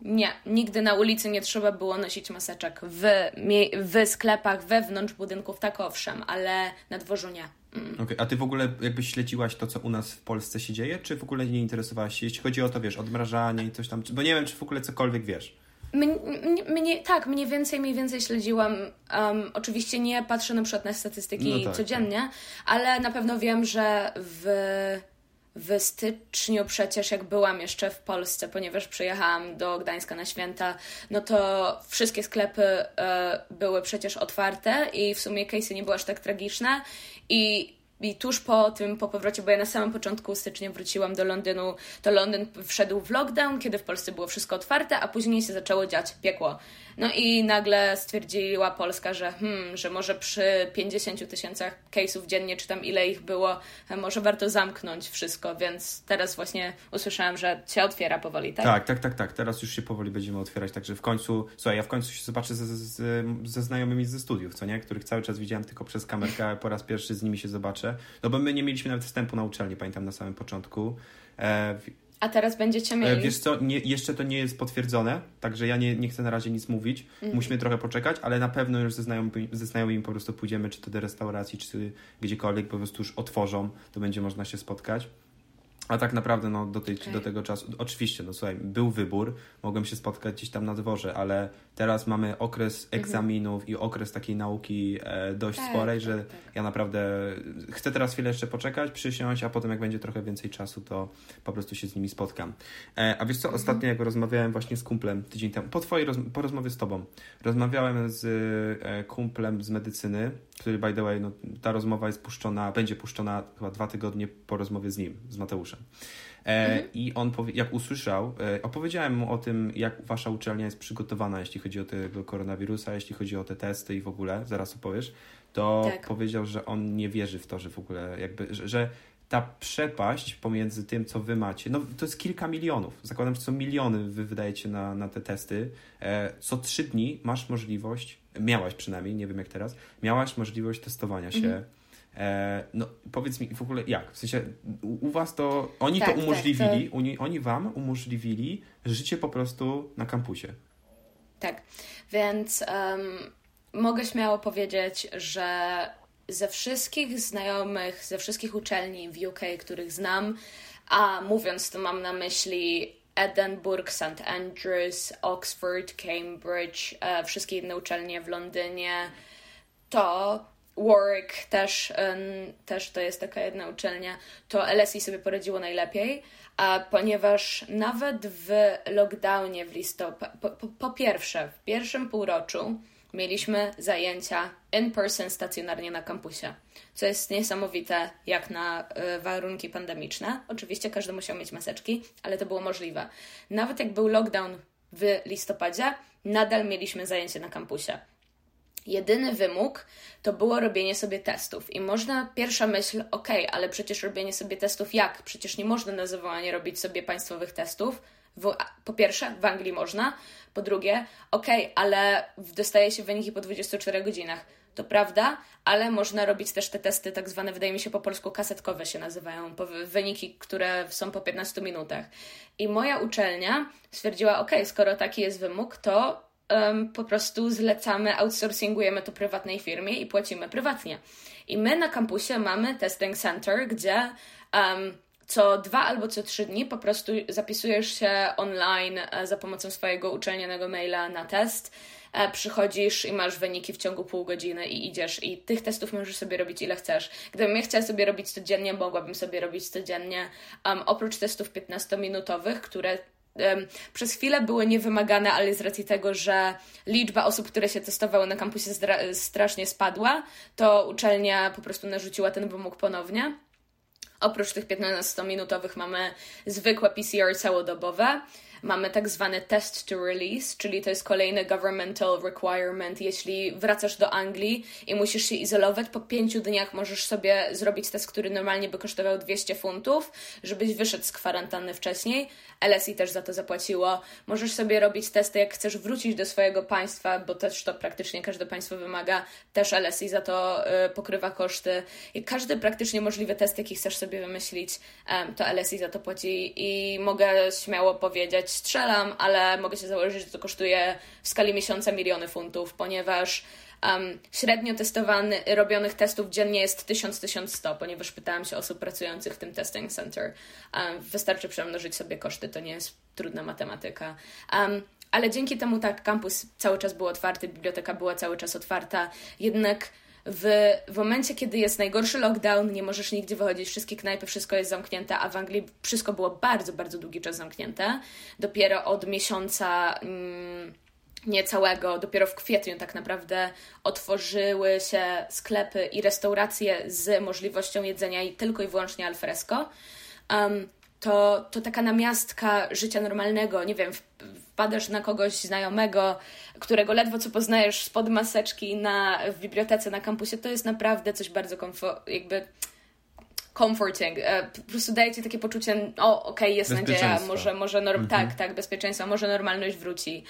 Nie, nigdy na ulicy nie trzeba było nosić maseczek. W, w sklepach, wewnątrz budynków, tak owszem, ale na dworzu nie. Mm. Okej, A Ty w ogóle jakbyś śledziłaś to, co u nas w Polsce się dzieje, czy w ogóle nie interesowałaś się, jeśli chodzi o to, wiesz, odmrażanie i coś tam, bo nie wiem, czy w ogóle cokolwiek wiesz. Mnie, tak, mniej więcej, mniej więcej śledziłam. Um, oczywiście nie patrzę na przykład na statystyki No tak, codziennie, ale na pewno wiem, że w, w styczniu przecież jak byłam jeszcze w Polsce, ponieważ przyjechałam do Gdańska na święta, no to wszystkie sklepy e, były przecież otwarte i w sumie case'y nie były aż tak tragiczne i i tuż po tym, po powrocie, bo ja na samym początku stycznia wróciłam do Londynu, to Londyn wszedł w lockdown, kiedy w Polsce było wszystko otwarte, a później się zaczęło dziać piekło. No i nagle stwierdziła Polska, że, hmm, że może przy 50 tysiącach case'ów dziennie, czy tam ile ich było, może warto zamknąć wszystko, więc teraz właśnie usłyszałam, że się otwiera powoli, tak? Tak, tak, tak, tak. Teraz już się powoli będziemy otwierać, także w końcu, słuchaj, ja w końcu się zobaczę ze, ze, ze znajomymi ze studiów, co nie? Których cały czas widziałem tylko przez kamerkę, po raz pierwszy z nimi się zobaczę. No bo my nie mieliśmy nawet wstępu na uczelnię, pamiętam na samym początku. E, a teraz będziecie mieli. E, wiesz co, nie, jeszcze to nie jest potwierdzone, także ja nie, nie chcę na razie nic mówić. Mm. Musimy trochę poczekać, ale na pewno już ze znajomymi, ze znajomymi po prostu pójdziemy, czy to do restauracji, czy gdziekolwiek, po prostu już otworzą, to będzie można się spotkać. A tak naprawdę no, do, tej, okay. do tego czasu, oczywiście, no słuchaj, był wybór, mogłem się spotkać gdzieś tam na dworze, ale teraz mamy okres mhm. egzaminów mhm. i okres takiej nauki e, dość tak, sporej, tak, że tak. ja naprawdę chcę teraz chwilę jeszcze poczekać, przysiąść, a potem jak będzie trochę więcej czasu, to po prostu się z nimi spotkam. E, a wiesz co, mhm. ostatnio jak rozmawiałem właśnie z kumplem tydzień temu, po twojej po rozmowie z tobą, rozmawiałem z e, kumplem z medycyny, który by the way, no, ta rozmowa jest puszczona, będzie puszczona chyba dwa tygodnie po rozmowie z nim, z Mateuszem. E, mhm. I on, jak usłyszał, e, opowiedziałem mu o tym, jak wasza uczelnia jest przygotowana, jeśli chodzi o tego koronawirusa, jeśli chodzi o te testy i w ogóle, zaraz opowiesz, to tak. powiedział, że on nie wierzy w to, że w ogóle jakby, że, że ta przepaść pomiędzy tym, co wy macie, no to jest kilka milionów. Zakładam, że są miliony wy wydajecie na, na te testy. E, co trzy dni masz możliwość, miałaś przynajmniej, nie wiem jak teraz, miałaś możliwość testowania się. Mhm. E, no powiedz mi w ogóle jak? W sensie u, u was to, oni tak, to umożliwili, tak, to... Oni, oni wam umożliwili życie po prostu na kampusie. Tak, więc um, mogę śmiało powiedzieć, że ze wszystkich znajomych, ze wszystkich uczelni w UK, których znam, a mówiąc to mam na myśli Edinburgh, St. Andrews, Oxford, Cambridge, e, wszystkie inne uczelnie w Londynie, to Warwick też, też to jest taka jedna uczelnia, to LSE sobie poradziło najlepiej, a ponieważ nawet w lockdownie w listopadzie, po, po, po pierwsze, w pierwszym półroczu mieliśmy zajęcia in person stacjonarnie na kampusie, co jest niesamowite jak na y, warunki pandemiczne. Oczywiście każdy musiał mieć maseczki, ale to było możliwe. Nawet jak był lockdown w listopadzie, nadal mieliśmy zajęcie na kampusie. Jedyny wymóg to było robienie sobie testów. I można, pierwsza myśl, ok, ale przecież robienie sobie testów jak? Przecież nie można na zawołanie robić sobie państwowych testów. W, po pierwsze, w Anglii można. Po drugie, ok, ale dostaje się wyniki po 24 godzinach. To prawda, ale można robić też te testy, tak zwane, wydaje mi się po polsku kasetkowe się nazywają, wyniki, które są po 15 minutach. I moja uczelnia stwierdziła, ok, skoro taki jest wymóg, to um, po prostu zlecamy, outsourcingujemy to prywatnej firmie i płacimy prywatnie. I my na kampusie mamy testing center, gdzie um, co dwa albo co trzy dni po prostu zapisujesz się online e, za pomocą swojego uczelnianego maila na test. E, przychodzisz i masz wyniki w ciągu pół godziny i idziesz i tych testów możesz sobie robić ile chcesz. Gdybym ja chciała sobie robić codziennie, mogłabym sobie robić codziennie. Um, oprócz testów 15-minutowych, które przez chwilę były niewymagane, ale z racji tego, że liczba osób, które się testowały na kampusie strasznie spadła, to uczelnia po prostu narzuciła ten wymóg ponownie. Oprócz tych 15-minutowych mamy zwykłe PCR całodobowe. Mamy tak zwany test to release, czyli to jest kolejny governmental requirement. Jeśli wracasz do Anglii i musisz się izolować, po pięciu dniach możesz sobie zrobić test, który normalnie by kosztował 200 funtów, żebyś wyszedł z kwarantanny wcześniej. LSI też za to zapłaciło. Możesz sobie robić testy, jak chcesz wrócić do swojego państwa, bo też to praktycznie każde państwo wymaga. Też LSI za to y, pokrywa koszty. I każdy praktycznie możliwy test, jaki chcesz sobie wymyślić, y, to LSI za to płaci. I mogę śmiało powiedzieć, strzelam, ale mogę się założyć, że to kosztuje w skali miesiąca miliony funtów, ponieważ um, średnio testowany, robionych testów dziennie jest 1000-1100, ponieważ pytałam się osób pracujących w tym testing center. Um, wystarczy przemnożyć sobie koszty, to nie jest trudna matematyka. Um, ale dzięki temu tak, kampus cały czas był otwarty, biblioteka była cały czas otwarta, jednak w, w momencie, kiedy jest najgorszy lockdown, nie możesz nigdzie wychodzić, wszystkie knajpy, wszystko jest zamknięte, a w Anglii wszystko było bardzo, bardzo długi czas zamknięte. Dopiero od miesiąca. Mm, nie całego, dopiero w kwietniu tak naprawdę otworzyły się sklepy i restauracje z możliwością jedzenia i tylko i wyłącznie alfresco. Um, to, to taka namiastka życia normalnego, nie wiem, wpadasz na kogoś znajomego, którego ledwo co poznajesz spod maseczki na, w bibliotece na kampusie, to jest naprawdę coś bardzo komfort, jakby comforting. E, po prostu daje ci takie poczucie, o, okej, okay, jest nadzieja, może, może norm- mhm. tak, tak, bezpieczeństwo, może normalność wróci.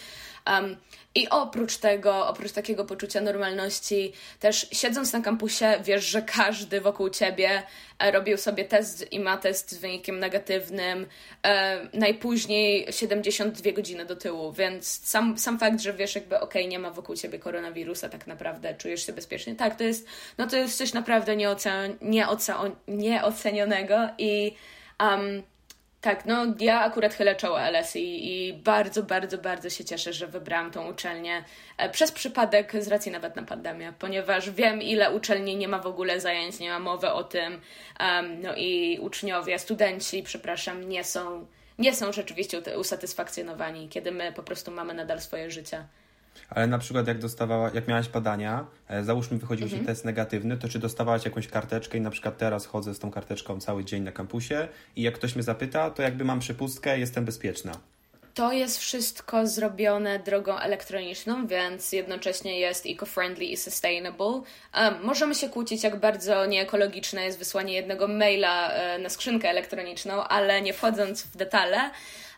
Um, I oprócz tego, oprócz takiego poczucia normalności, też siedząc na kampusie, wiesz, że każdy wokół ciebie e, robił sobie test i ma test z wynikiem negatywnym e, najpóźniej 72 godziny do tyłu, więc sam, sam fakt, że wiesz, jakby okej, okay, nie ma wokół ciebie koronawirusa, tak naprawdę czujesz się bezpiecznie. Tak, to jest, no to jest coś naprawdę nieocen, nieocen, nieocenionego i um, tak, no ja akurat chylę czoło LSI i bardzo, bardzo, bardzo się cieszę, że wybrałam tą uczelnię e, przez przypadek z racji nawet na pandemię, ponieważ wiem ile uczelni nie ma w ogóle zajęć, nie ma mowy o tym, um, no i uczniowie, studenci, przepraszam, nie są, nie są rzeczywiście usatysfakcjonowani, kiedy my po prostu mamy nadal swoje życie. Ale na przykład jak dostawała, jak miałaś badania, e, załóżmy wychodził mhm. ci test negatywny, to czy dostawałaś jakąś karteczkę i na przykład teraz chodzę z tą karteczką cały dzień na kampusie i jak ktoś mnie zapyta, to jakby mam przepustkę, jestem bezpieczna. To jest wszystko zrobione drogą elektroniczną, więc jednocześnie jest eco-friendly i sustainable. Um, możemy się kłócić, jak bardzo nieekologiczne jest wysłanie jednego maila e, na skrzynkę elektroniczną, ale nie wchodząc w detale,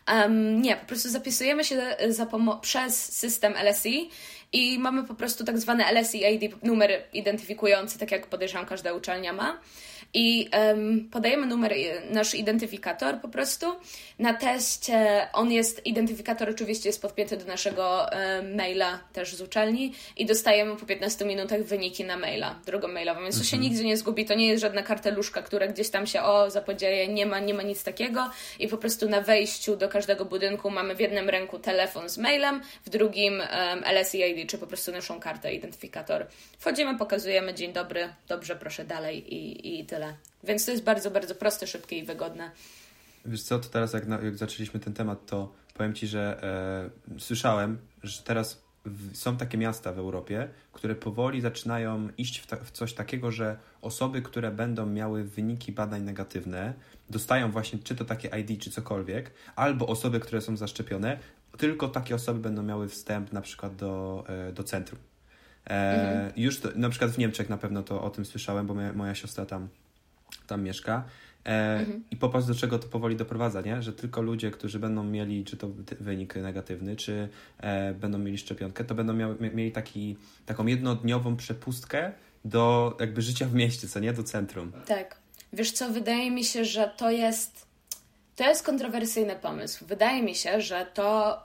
Um, nie, po prostu zapisujemy się za przez system LSI i mamy po prostu tak zwany LSI ID, numer identyfikujący, tak jak podejrzewam każda uczelnia ma i um, podajemy numer, nasz identyfikator po prostu. Na teście on jest, identyfikator oczywiście jest podpięty do naszego um, maila też z uczelni i dostajemy po 15 minutach wyniki na maila, drogą mailową, więc to się mhm. nigdzie nie zgubi, to nie jest żadna karteluszka, która gdzieś tam się o zapodzieje, nie ma, nie ma nic takiego i po prostu na wejściu do każdego budynku mamy w jednym ręku telefon z mailem, w drugim um, LSID, czy po prostu naszą kartę, identyfikator. Wchodzimy, pokazujemy dzień dobry, dobrze, proszę dalej i, i tyle tyle. Więc to jest bardzo, bardzo proste, szybkie i wygodne. Wiesz co, to teraz jak, na, jak zaczęliśmy ten temat, to powiem Ci, że e, słyszałem, że teraz w, są takie miasta w Europie, które powoli zaczynają iść w, ta, w, coś takiego, że osoby, które będą miały wyniki badań negatywne, dostają właśnie czy to takie ID, czy cokolwiek, albo osoby, które są zaszczepione, tylko takie osoby będą miały wstęp na przykład do, e, do centrum. E, mhm. Już to, na przykład w Niemczech na pewno to o tym słyszałem, bo moja, moja siostra tam tam mieszka. E, mhm. I popatrz, do czego to powoli doprowadza, nie? Że tylko ludzie, którzy będą mieli, czy to wynik negatywny, czy e, będą mieli szczepionkę, to będą miały, mieli taki, taką jednodniową przepustkę do jakby życia w mieście, co nie? Do centrum. Tak. Wiesz co, wydaje mi się, że to jest to jest kontrowersyjny pomysł. Wydaje mi się, że to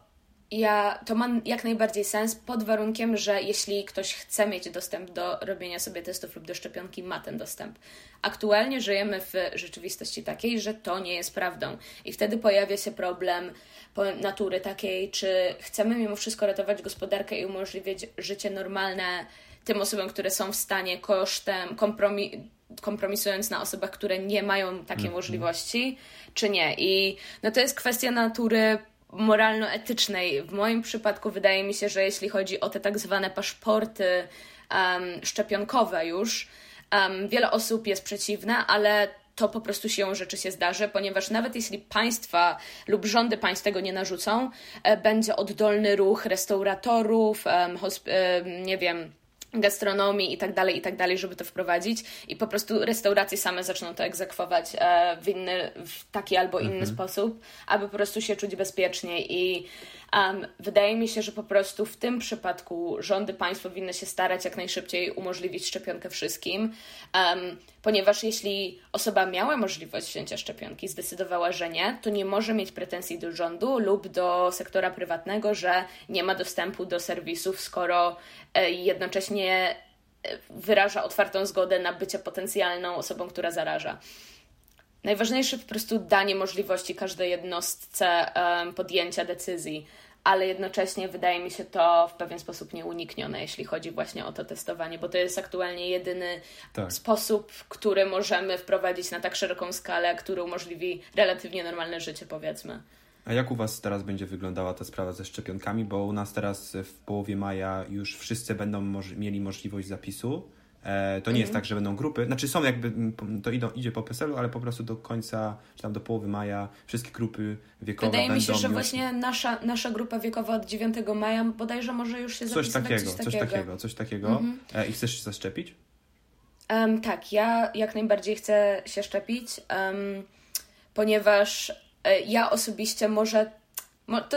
ja, to ma jak najbardziej sens pod warunkiem, że jeśli ktoś chce mieć dostęp do robienia sobie testów lub do szczepionki, ma ten dostęp. Aktualnie żyjemy w rzeczywistości takiej, że to nie jest prawdą. I wtedy pojawia się problem natury takiej, czy chcemy mimo wszystko ratować gospodarkę i umożliwiać życie normalne tym osobom, które są w stanie kosztem kompromis kompromisując na osobach, które nie mają takiej mm, możliwości, czy nie. I no to jest kwestia natury moralno-etycznej. W moim przypadku wydaje mi się, że jeśli chodzi o te tak zwane paszporty um, szczepionkowe już, um, wiele osób jest przeciwne, ale to po prostu siłą rzeczy się zdarzy, ponieważ nawet jeśli państwa lub rządy państw tego nie narzucą, e, będzie oddolny ruch restauratorów, nie wiem, gastronomii i tak dalej, i tak dalej, żeby to wprowadzić. I po prostu restauracje same zaczną to egzekwować e, w inny, w taki albo inny mhm. sposób, aby po prostu się czuć bezpiecznie. I Um, wydaje mi się, że po prostu w tym przypadku rządy państw powinny się starać jak najszybciej umożliwić szczepionkę wszystkim, um, ponieważ jeśli osoba miała możliwość wzięcia szczepionki, zdecydowała, że nie, to nie może mieć pretensji do rządu lub do sektora prywatnego, że nie ma dostępu do serwisów, skoro e, jednocześnie e, wyraża otwartą zgodę na bycie potencjalną osobą, która zaraża. Najważniejsze po prostu danie możliwości każdej jednostce podjęcia decyzji, ale jednocześnie wydaje mi się to w pewien sposób nieuniknione, jeśli chodzi właśnie o to testowanie, bo to jest aktualnie jedyny tak. sposób, który możemy wprowadzić na tak szeroką skalę, który umożliwi relatywnie normalne życie, powiedzmy. A jak u Was teraz będzie wyglądała ta sprawa ze szczepionkami? Bo u nas teraz w połowie maja już wszyscy będą moż mieli możliwość zapisu. E, to nie jest Mhm. tak, że będą grupy. Znaczy są jakby, to idą, idzie po PESEL-u, ale po prostu do końca, czy tam do połowy maja wszystkie grupy wiekowe Wydaje będą mi się, że już... właśnie nasza, nasza grupa wiekowa od 9 maja bodajże może już się Coś zapisywać. takiego, coś takiego, coś takiego. Mhm. E, I chcesz się zaszczepić? Em, tak, ja jak najbardziej chcę się szczepić, em, ponieważ e, ja osobiście może. Mo, to,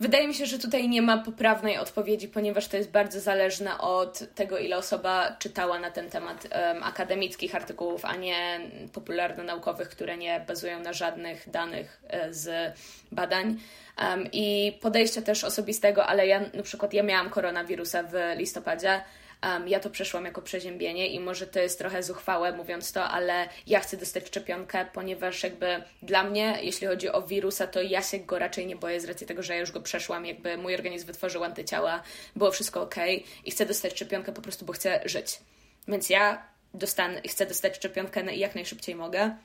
wydaje mi się, że tutaj nie ma poprawnej odpowiedzi, ponieważ to jest bardzo zależne od tego, ile osoba czytała na ten temat em, akademickich artykułów, a nie popularno-naukowych, które nie bazują na żadnych danych e, z badań. Em, I podejścia też osobistego, ale ja na przykład ja miałam koronawirusa w listopadzie. Um, ja to przeszłam jako przeziębienie i może to jest trochę zuchwałe mówiąc to, ale ja chcę dostać szczepionkę, ponieważ jakby dla mnie, jeśli chodzi o wirusa, to ja się go raczej nie boję z racji tego, że ja już go przeszłam, jakby mój organizm wytworzył antyciała, było wszystko ok i chcę dostać szczepionkę po prostu, bo chcę żyć. Więc ja dostanę, chcę dostać szczepionkę na- jak najszybciej mogę.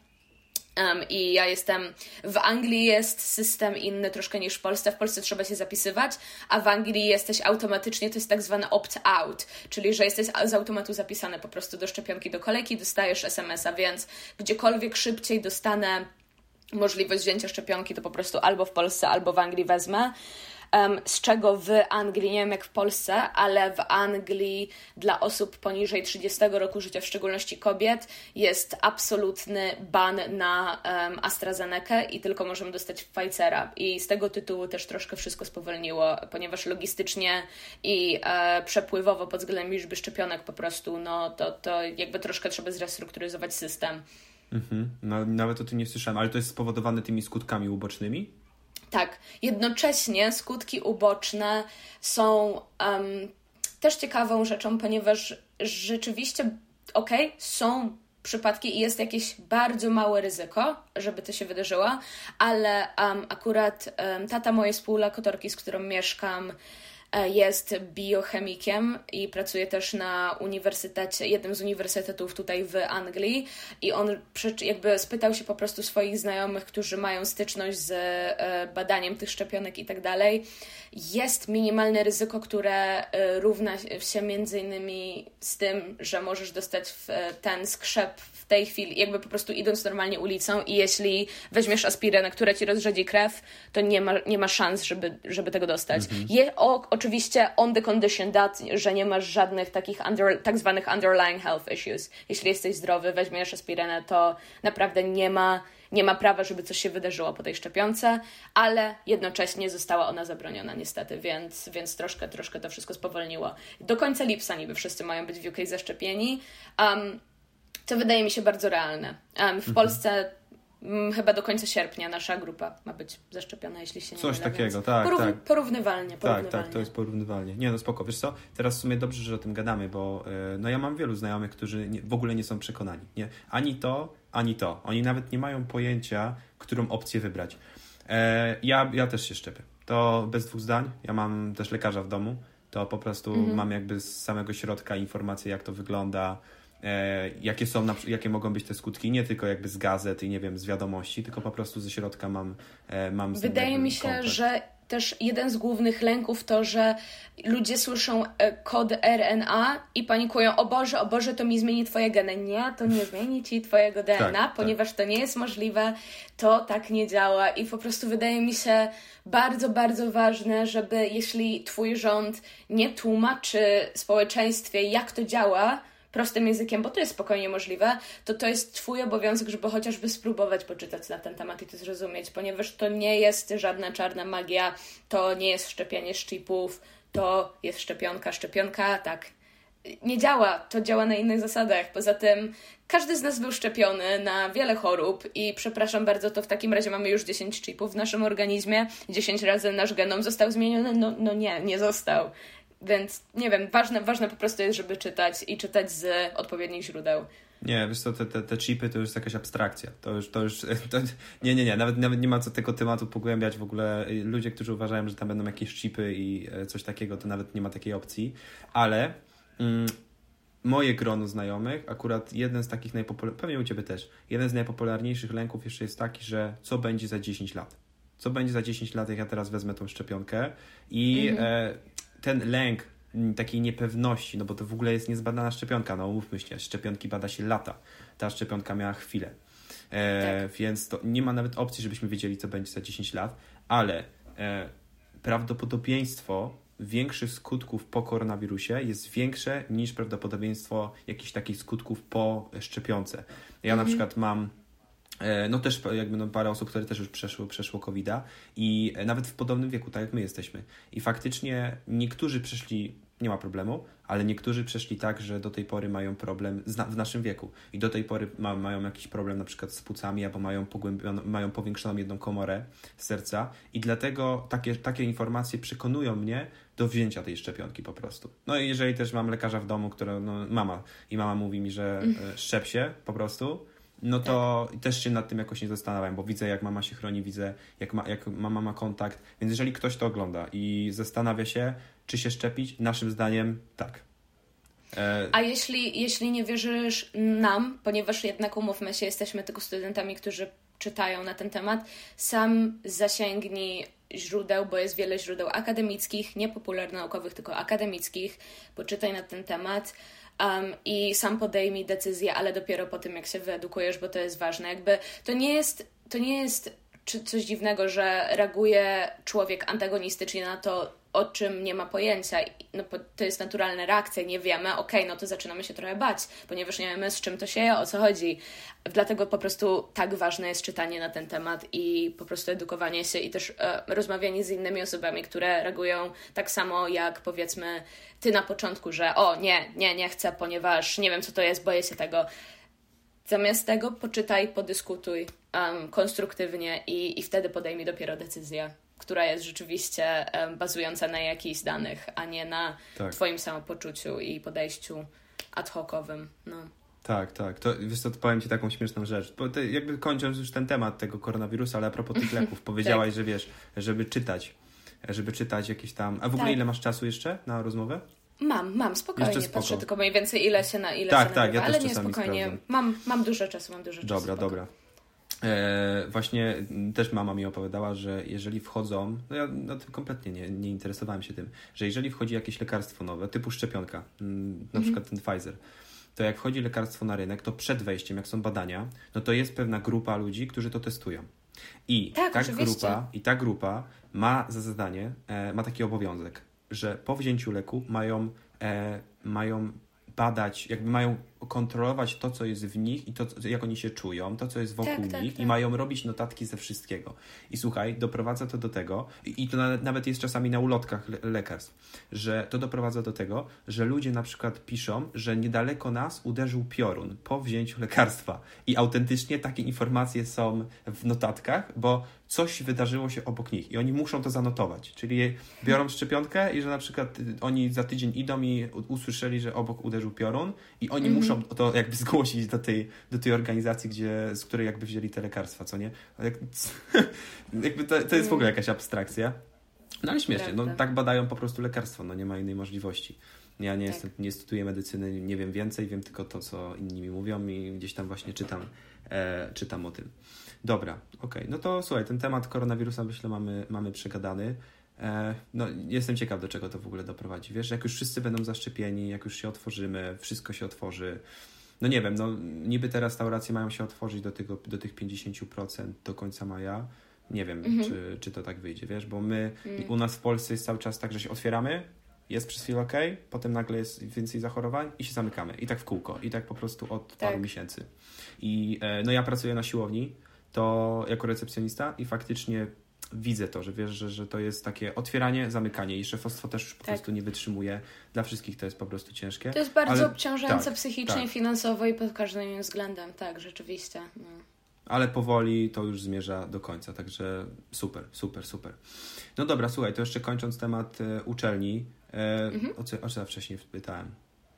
Um, I ja jestem. W Anglii jest system inny troszkę niż w Polsce. W Polsce trzeba się zapisywać, a w Anglii jesteś automatycznie, to jest tak zwany opt-out, czyli że jesteś z automatu zapisany po prostu do szczepionki do kolejki, dostajesz SMS-a, więc gdziekolwiek szybciej dostanę możliwość wzięcia szczepionki, to po prostu albo w Polsce, albo w Anglii wezmę. Em, z czego w Anglii, nie wiem jak w Polsce, ale w Anglii dla osób poniżej 30 roku życia, w szczególności kobiet, jest absolutny ban na um, i tylko możemy dostać Pfizera. I z tego tytułu też troszkę wszystko spowolniło, ponieważ logistycznie i e, przepływowo pod względem liczby szczepionek po prostu, no to, to jakby troszkę trzeba zrestrukturyzować system. Mhm. No, nawet o tym nie słyszałem, ale to jest spowodowane tymi skutkami ubocznymi? Tak, jednocześnie skutki uboczne są em, też ciekawą rzeczą, ponieważ rzeczywiście, okej, są przypadki i jest jakieś bardzo małe ryzyko, żeby to się wydarzyło, ale em, akurat em, tata mojej współlokatorki, z którą mieszkam, jest biochemikiem i pracuje też na uniwersytecie, jednym z uniwersytetów tutaj w Anglii i on jakby spytał się po prostu swoich znajomych, którzy mają styczność z e, badaniem tych szczepionek i tak dalej. Jest minimalne ryzyko, które e, równa się między innymi z tym, że możesz dostać e, ten skrzep tej chwili, jakby po prostu idąc normalnie ulicą i jeśli weźmiesz aspirynę, która ci rozrzedzi krew, to nie ma, nie ma szans, żeby, żeby tego dostać. Je, o, oczywiście on the condition that, że nie masz żadnych takich under, tak zwanych underlying health issues. Jeśli jesteś zdrowy, weźmiesz aspirynę, to naprawdę nie ma, nie ma prawa, żeby coś się wydarzyło po tej szczepionce, ale jednocześnie została ona zabroniona niestety, więc, więc troszkę, troszkę to wszystko spowolniło. Do końca lipca niby wszyscy mają być w UK zaszczepieni. Um, to wydaje mi się bardzo realne. Um, w Polsce mm, chyba do końca sierpnia nasza grupa ma być zaszczepiona, jeśli się nie Coś mylę, takiego, więc tak, tak. Porównywalnie, Tak, porównywalnie. tak, to jest porównywalnie. Nie, no spoko, wiesz co, teraz w sumie dobrze, że o tym gadamy, bo e, no ja mam wielu znajomych, którzy nie, w ogóle nie są przekonani. Nie, ani to, ani to. Oni nawet nie mają pojęcia, którą opcję wybrać. E, ja, ja też się szczepię. To bez dwóch zdań. Ja mam też lekarza w domu. To po prostu Mhm. mam jakby z samego środka informacje, jak to wygląda, jakie są, jakie mogą być te skutki, nie tylko jakby z gazet i nie wiem, z wiadomości, tylko po prostu ze środka mam, e, mam Wydaje mi się, kontakt. że też jeden z głównych lęków to, że ludzie słyszą e, kod RNA i panikują, o Boże, o Boże, to mi zmieni twoje geny. Nie, to nie zmieni ci twojego DNA, tak. ponieważ to nie jest możliwe, to tak nie działa i po prostu wydaje mi się bardzo, bardzo ważne, żeby jeśli twój rząd nie tłumaczy społeczeństwie, jak to działa, prostym językiem, bo to jest spokojnie możliwe, to to jest Twój obowiązek, żeby chociażby spróbować poczytać na ten temat i to zrozumieć, ponieważ to nie jest żadna czarna magia, to nie jest szczepienie szczipów, to jest szczepionka. Szczepionka, tak, nie działa, to działa na innych zasadach. Poza tym każdy z nas był szczepiony na wiele chorób i przepraszam bardzo, to w takim razie mamy już 10 chipów w naszym organizmie, 10 razy nasz genom został zmieniony, no, no nie, nie został. Więc nie wiem, ważne, ważne po prostu jest, żeby czytać i czytać z odpowiednich źródeł. Nie, wiesz co, te, te, te chipy to już jest jakaś abstrakcja. To już, to już, to, nie, nie, nie, nawet, nawet nie ma co tego tematu pogłębiać w ogóle. Ludzie, którzy uważają, że tam będą jakieś chipy i e, coś takiego, to nawet nie ma takiej opcji. Ale mm, moje grono znajomych, akurat jeden z takich najpopularniejszych, pewnie u Ciebie też, jeden z najpopularniejszych lęków jeszcze jest taki, że co będzie za 10 lat? Co będzie za 10 lat, jak ja teraz wezmę tą szczepionkę i Mhm. e, ten lęk takiej niepewności, no bo to w ogóle jest niezbadana szczepionka, no umówmy się, szczepionki bada się lata. Ta szczepionka miała chwilę. E, Tak. Więc to nie ma nawet opcji, żebyśmy wiedzieli, co będzie za 10 lat, ale e, prawdopodobieństwo większych skutków po koronawirusie jest większe niż prawdopodobieństwo jakichś takich skutków po szczepionce. Ja na przykład mam no też jakby no parę osób, które też już przeszło, przeszło covid i e, nawet w podobnym wieku, tak jak my jesteśmy. I faktycznie niektórzy przeszli, nie ma problemu, ale niektórzy przeszli tak, że do tej pory mają problem z w naszym wieku i do tej pory ma, mają jakiś problem na przykład z płucami albo mają, mają powiększoną jedną komorę serca i dlatego takie, takie informacje przekonują mnie do wzięcia tej szczepionki po prostu. No i jeżeli też mam lekarza w domu, która, no mama i mama mówi mi, że e, szczep się po prostu, no to też się nad tym jakoś nie zastanawiam, bo widzę, jak mama się chroni, widzę, jak, ma, jak mama ma kontakt. Więc jeżeli ktoś to ogląda i zastanawia się, czy się szczepić, naszym zdaniem tak. E, A jeśli, jeśli nie wierzysz nam, ponieważ jednak umówmy się, jesteśmy tylko studentami, którzy czytają na ten temat, sam zasięgnij źródeł, bo jest wiele źródeł akademickich, nie popularnaukowych, tylko akademickich. Poczytaj na ten temat um, i sam podejmij decyzję, ale dopiero po tym, jak się wyedukujesz, bo to jest ważne. Jakby to nie jest, to nie jest czy coś dziwnego, że reaguje człowiek antagonistycznie na to, o czym nie ma pojęcia. No, to jest naturalna reakcja, nie wiemy, okej, no to zaczynamy się trochę bać, ponieważ nie wiemy, z czym to się je, o co chodzi. Dlatego po prostu tak ważne jest czytanie na ten temat i po prostu edukowanie się i też e, rozmawianie z innymi osobami, które reagują tak samo jak powiedzmy ty na początku, że o nie, nie, nie chcę, ponieważ nie wiem, co to jest, boję się tego. Zamiast tego poczytaj, podyskutuj um, konstruktywnie i, i wtedy podejmij dopiero decyzję, która jest rzeczywiście bazująca na jakichś danych, a nie na Tak. Twoim samopoczuciu i podejściu ad hocowym. No. Tak, tak. To, wiesz co, powiem Ci taką śmieszną rzecz. Bo ty, jakby kończąc już ten temat tego koronawirusa, ale a propos tych leków, powiedziałaś, że wiesz, żeby czytać, żeby czytać jakieś tam... A w ogóle Tak. ile masz czasu jeszcze na rozmowę? Mam, mam, spokojnie. Jeszcze spoko. Patrzę tylko mniej więcej ile się na ile Tak, tak, nagrywa, ja też ale nie spokojnie. sprawdzam. Mam, mam dużo czasu, mam dużo czasu. Dobra, dobra. E, właśnie też mama mi opowiadała, że jeżeli wchodzą, no ja no, kompletnie nie, nie interesowałem się tym, że jeżeli wchodzi jakieś lekarstwo nowe, typu szczepionka, mm, na Mhm. przykład ten Pfizer, to jak wchodzi lekarstwo na rynek, to przed wejściem, jak są badania, no to jest pewna grupa ludzi, którzy to testują. I Tak, ta oczywiście. grupa, i ta grupa ma za zadanie, e, ma taki obowiązek, że po wzięciu leku mają, e, mają badać, jakby mają kontrolować to, co jest w nich i to, jak oni się czują, to, co jest wokół Tak, tak, nich i tak. mają robić notatki ze wszystkiego. I słuchaj, doprowadza to do tego, i i to na- nawet jest czasami na ulotkach le- lekarstw, że to doprowadza do tego, że ludzie na przykład piszą, że niedaleko nas uderzył piorun po wzięciu lekarstwa. I autentycznie takie informacje są w notatkach, bo coś wydarzyło się obok nich i oni muszą to zanotować. Czyli biorą szczepionkę i że na przykład y, oni za tydzień idą i usłyszeli, że obok uderzył piorun i oni muszą to jakby zgłosić do tej, do tej organizacji, gdzie, z której jakby wzięli te lekarstwa, co nie? Jak, jakby to, to jest w ogóle jakaś abstrakcja. No ale śmiesznie, no tak badają po prostu lekarstwo, no nie ma innej możliwości. Ja nie, Tak. jestem, nie studiuję medycyny, nie wiem więcej, wiem tylko to, co inni mi mówią i gdzieś tam właśnie czytam, e, czytam o tym. Dobra, okej, no to słuchaj, ten temat koronawirusa myślę mamy, mamy przegadany. E, no jestem ciekaw, do czego to w ogóle doprowadzi. Wiesz, jak już wszyscy będą zaszczepieni, jak już się otworzymy, wszystko się otworzy. No nie wiem, no niby te restauracje mają się otworzyć do, tego, do tych 50% do końca maja. Nie wiem, Mhm. czy, czy to tak wyjdzie, wiesz, bo my Mm. u nas w Polsce jest cały czas tak, że się otwieramy, jest przez chwilę ok, potem nagle jest więcej zachorowań i się zamykamy. I tak w kółko. I tak po prostu od paru Tak. miesięcy. I e, no ja pracuję na siłowni, to jako recepcjonista i faktycznie widzę to, że wiesz, że, że to jest takie otwieranie, zamykanie i szefostwo też po Tak. prostu nie wytrzymuje. Dla wszystkich to jest po prostu ciężkie. To jest bardzo Ale- obciążające tak, psychicznie, tak. finansowo i pod każdym względem. Tak, rzeczywiście. No. ale powoli to już zmierza do końca, także super, super, super. No dobra, słuchaj, to jeszcze kończąc temat e, uczelni, e, o, co, o co ja wcześniej pytałem?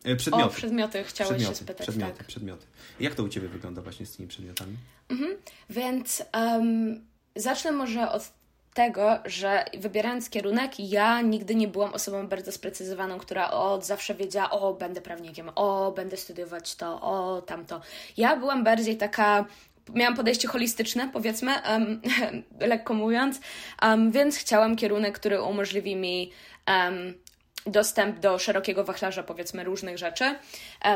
E, O, przedmioty. przedmioty chciałeś przedmioty, się spytać, przedmioty, tak. przedmioty. Jak to u Ciebie wygląda właśnie z tymi przedmiotami? Więc em, zacznę może od tego, że wybierając kierunek, ja nigdy nie byłam osobą bardzo sprecyzowaną, która od zawsze wiedziała, o, będę prawnikiem, o, będę studiować to, o, tamto. Ja byłam bardziej taka miałam podejście holistyczne, powiedzmy, um, lekko mówiąc, um, więc chciałam kierunek, który umożliwi mi um, dostęp do szerokiego wachlarza, powiedzmy, różnych rzeczy.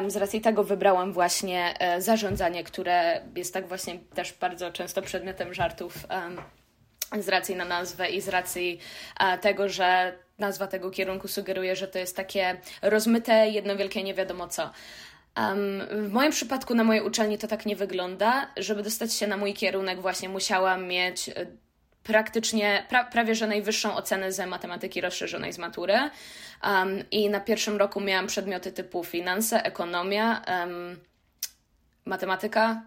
Z racji tego wybrałam właśnie e, zarządzanie, które jest tak właśnie też bardzo często przedmiotem żartów z racji na nazwę i z racji e, tego, że nazwa tego kierunku sugeruje, że to jest takie rozmyte, jedno wielkie nie wiadomo co. Um, w moim przypadku na mojej uczelni to tak nie wygląda. Żeby dostać się na mój kierunek, właśnie musiałam mieć e, praktycznie pra, prawie że najwyższą ocenę z matematyki rozszerzonej z matury. Um, I na pierwszym roku miałam przedmioty typu finanse, ekonomia, um, matematyka,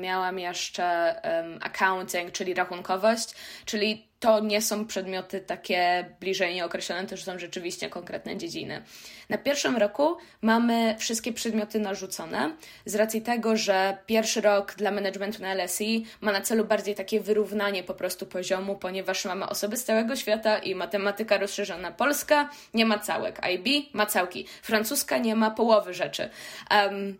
miałam jeszcze um, accounting, czyli rachunkowość, czyli to nie są przedmioty takie bliżej nieokreślone, to są rzeczywiście konkretne dziedziny. Na pierwszym roku mamy wszystkie przedmioty narzucone, z racji tego, że pierwszy rok dla managementu na LSI ma na celu bardziej takie wyrównanie po prostu poziomu, ponieważ mamy osoby z całego świata i matematyka rozszerzona polska nie ma całek, IB ma całki, francuska nie ma połowy rzeczy. Um,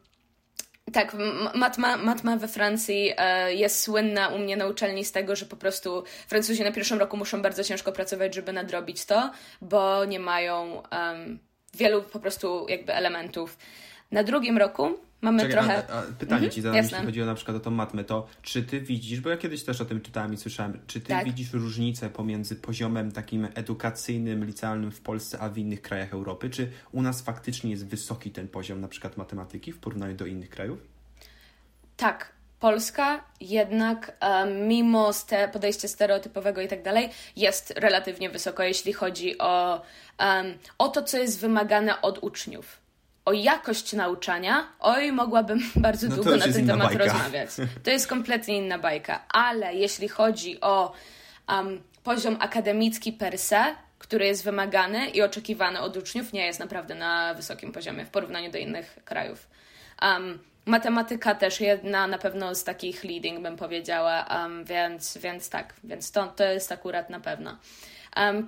tak, matma, matma we Francji e, jest słynna u mnie na uczelni z tego, że po prostu Francuzi na pierwszym roku muszą bardzo ciężko pracować, żeby nadrobić to, bo nie mają um, wielu po prostu jakby elementów. Na drugim roku mamy Czekaj, trochę... A, a pytanie mhm, ci zadam, jeśli chodzi o na przykład o tą matmę, to czy ty widzisz, bo ja kiedyś też o tym czytałem i słyszałem, czy ty tak. widzisz różnicę pomiędzy poziomem takim edukacyjnym, licealnym w Polsce, a w innych krajach Europy? Czy u nas faktycznie jest wysoki ten poziom na przykład matematyki w porównaniu do innych krajów? Tak, Polska jednak um, mimo te podejścia stereotypowego i tak dalej jest relatywnie wysoko, jeśli chodzi o, o to, co jest wymagane od uczniów o jakość nauczania, oj, mogłabym bardzo no długo na ten temat bajka. rozmawiać. To jest kompletnie inna bajka, ale jeśli chodzi o um, poziom akademicki per se, który jest wymagany i oczekiwany od uczniów, nie jest naprawdę na wysokim poziomie w porównaniu do innych krajów. Um, matematyka też jedna na pewno z takich leading, bym powiedziała, um, więc, więc tak, więc to, to jest akurat na pewno.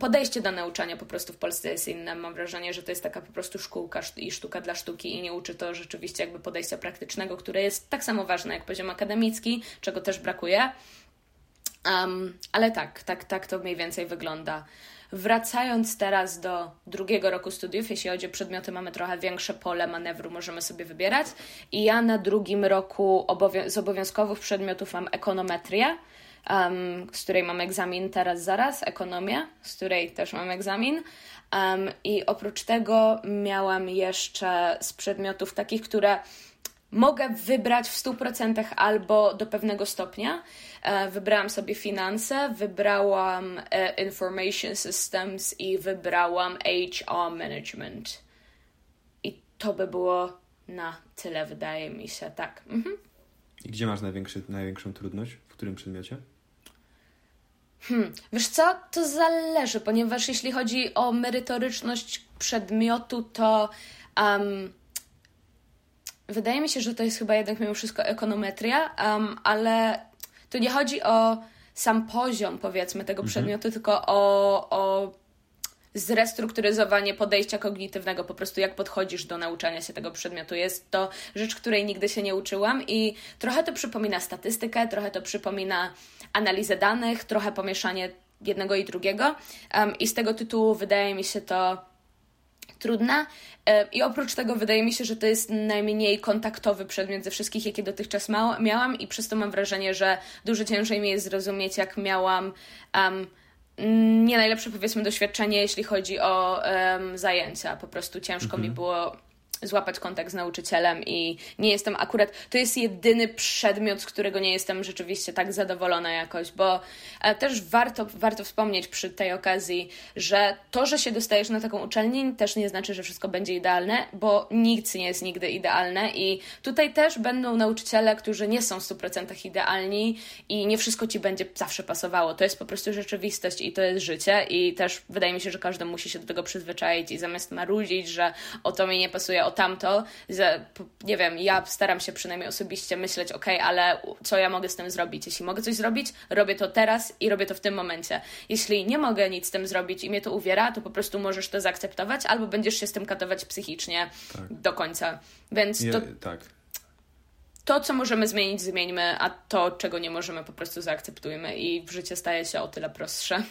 Podejście do nauczania po prostu w Polsce jest inne. Mam wrażenie, że to jest taka po prostu szkółka i sztuka dla sztuki i nie uczy to rzeczywiście jakby podejścia praktycznego, które jest tak samo ważne jak poziom akademicki, czego też brakuje. Um, ale tak, tak, tak to mniej więcej wygląda. Wracając teraz do drugiego roku studiów, jeśli chodzi o przedmioty, mamy trochę większe pole manewru, możemy sobie wybierać. I ja na drugim roku obowią z obowiązkowych przedmiotów mam ekonometrię, um, z której mam egzamin teraz zaraz, ekonomię, z której też mam egzamin. Um, I oprócz tego miałam jeszcze z przedmiotów takich, które mogę wybrać w 100% albo do pewnego stopnia. E, wybrałam sobie finanse, wybrałam e, information systems i wybrałam HR management. I to by było na tyle, wydaje mi się, tak. Mhm. I gdzie masz największy, największą trudność? W którym przedmiocie? Hmm, wiesz co? To zależy, ponieważ jeśli chodzi o merytoryczność przedmiotu, to um, wydaje mi się, że to jest chyba jednak mimo wszystko ekonometria, um, ale tu nie chodzi o sam poziom, powiedzmy, tego mhm. przedmiotu, tylko o, o zrestrukturyzowanie podejścia kognitywnego, po prostu jak podchodzisz do nauczania się tego przedmiotu. Jest to rzecz, której nigdy się nie uczyłam i trochę to przypomina statystykę, trochę to przypomina analizę danych, trochę pomieszanie jednego i drugiego. Um, I z tego tytułu wydaje mi się to trudne. I oprócz tego wydaje mi się, że to jest najmniej kontaktowy przedmiot ze wszystkich, jakie dotychczas miałam, i przez to mam wrażenie, że dużo ciężej mi jest zrozumieć, jak miałam. Um, nie najlepsze powiedzmy doświadczenie, jeśli chodzi o um, zajęcia. Po prostu ciężko mhm. mi było złapać kontakt z nauczycielem i nie jestem akurat, to jest jedyny przedmiot, z którego nie jestem rzeczywiście tak zadowolona jakoś, bo e, też warto, warto wspomnieć przy tej okazji, że to, że się dostajesz na taką uczelnię też nie znaczy, że wszystko będzie idealne, bo nikt nie jest nigdy idealne i tutaj też będą nauczyciele, którzy nie są w 100% idealni i nie wszystko Ci będzie zawsze pasowało. To jest po prostu rzeczywistość i to jest życie i też wydaje mi się, że każdy musi się do tego przyzwyczaić i zamiast marudzić, że o to mi nie pasuje, o tamto, że nie wiem, ja staram się przynajmniej osobiście myśleć, ok, ale co ja mogę z tym zrobić? Jeśli mogę coś zrobić, robię to teraz i robię to w tym momencie. Jeśli nie mogę nic z tym zrobić i mnie to uwiera, to po prostu możesz to zaakceptować, albo będziesz się z tym katować psychicznie tak. do końca. Więc to... tak. to, co możemy zmienić, zmieńmy, a to, czego nie możemy, po prostu zaakceptujmy i w życie staje się o tyle prostsze.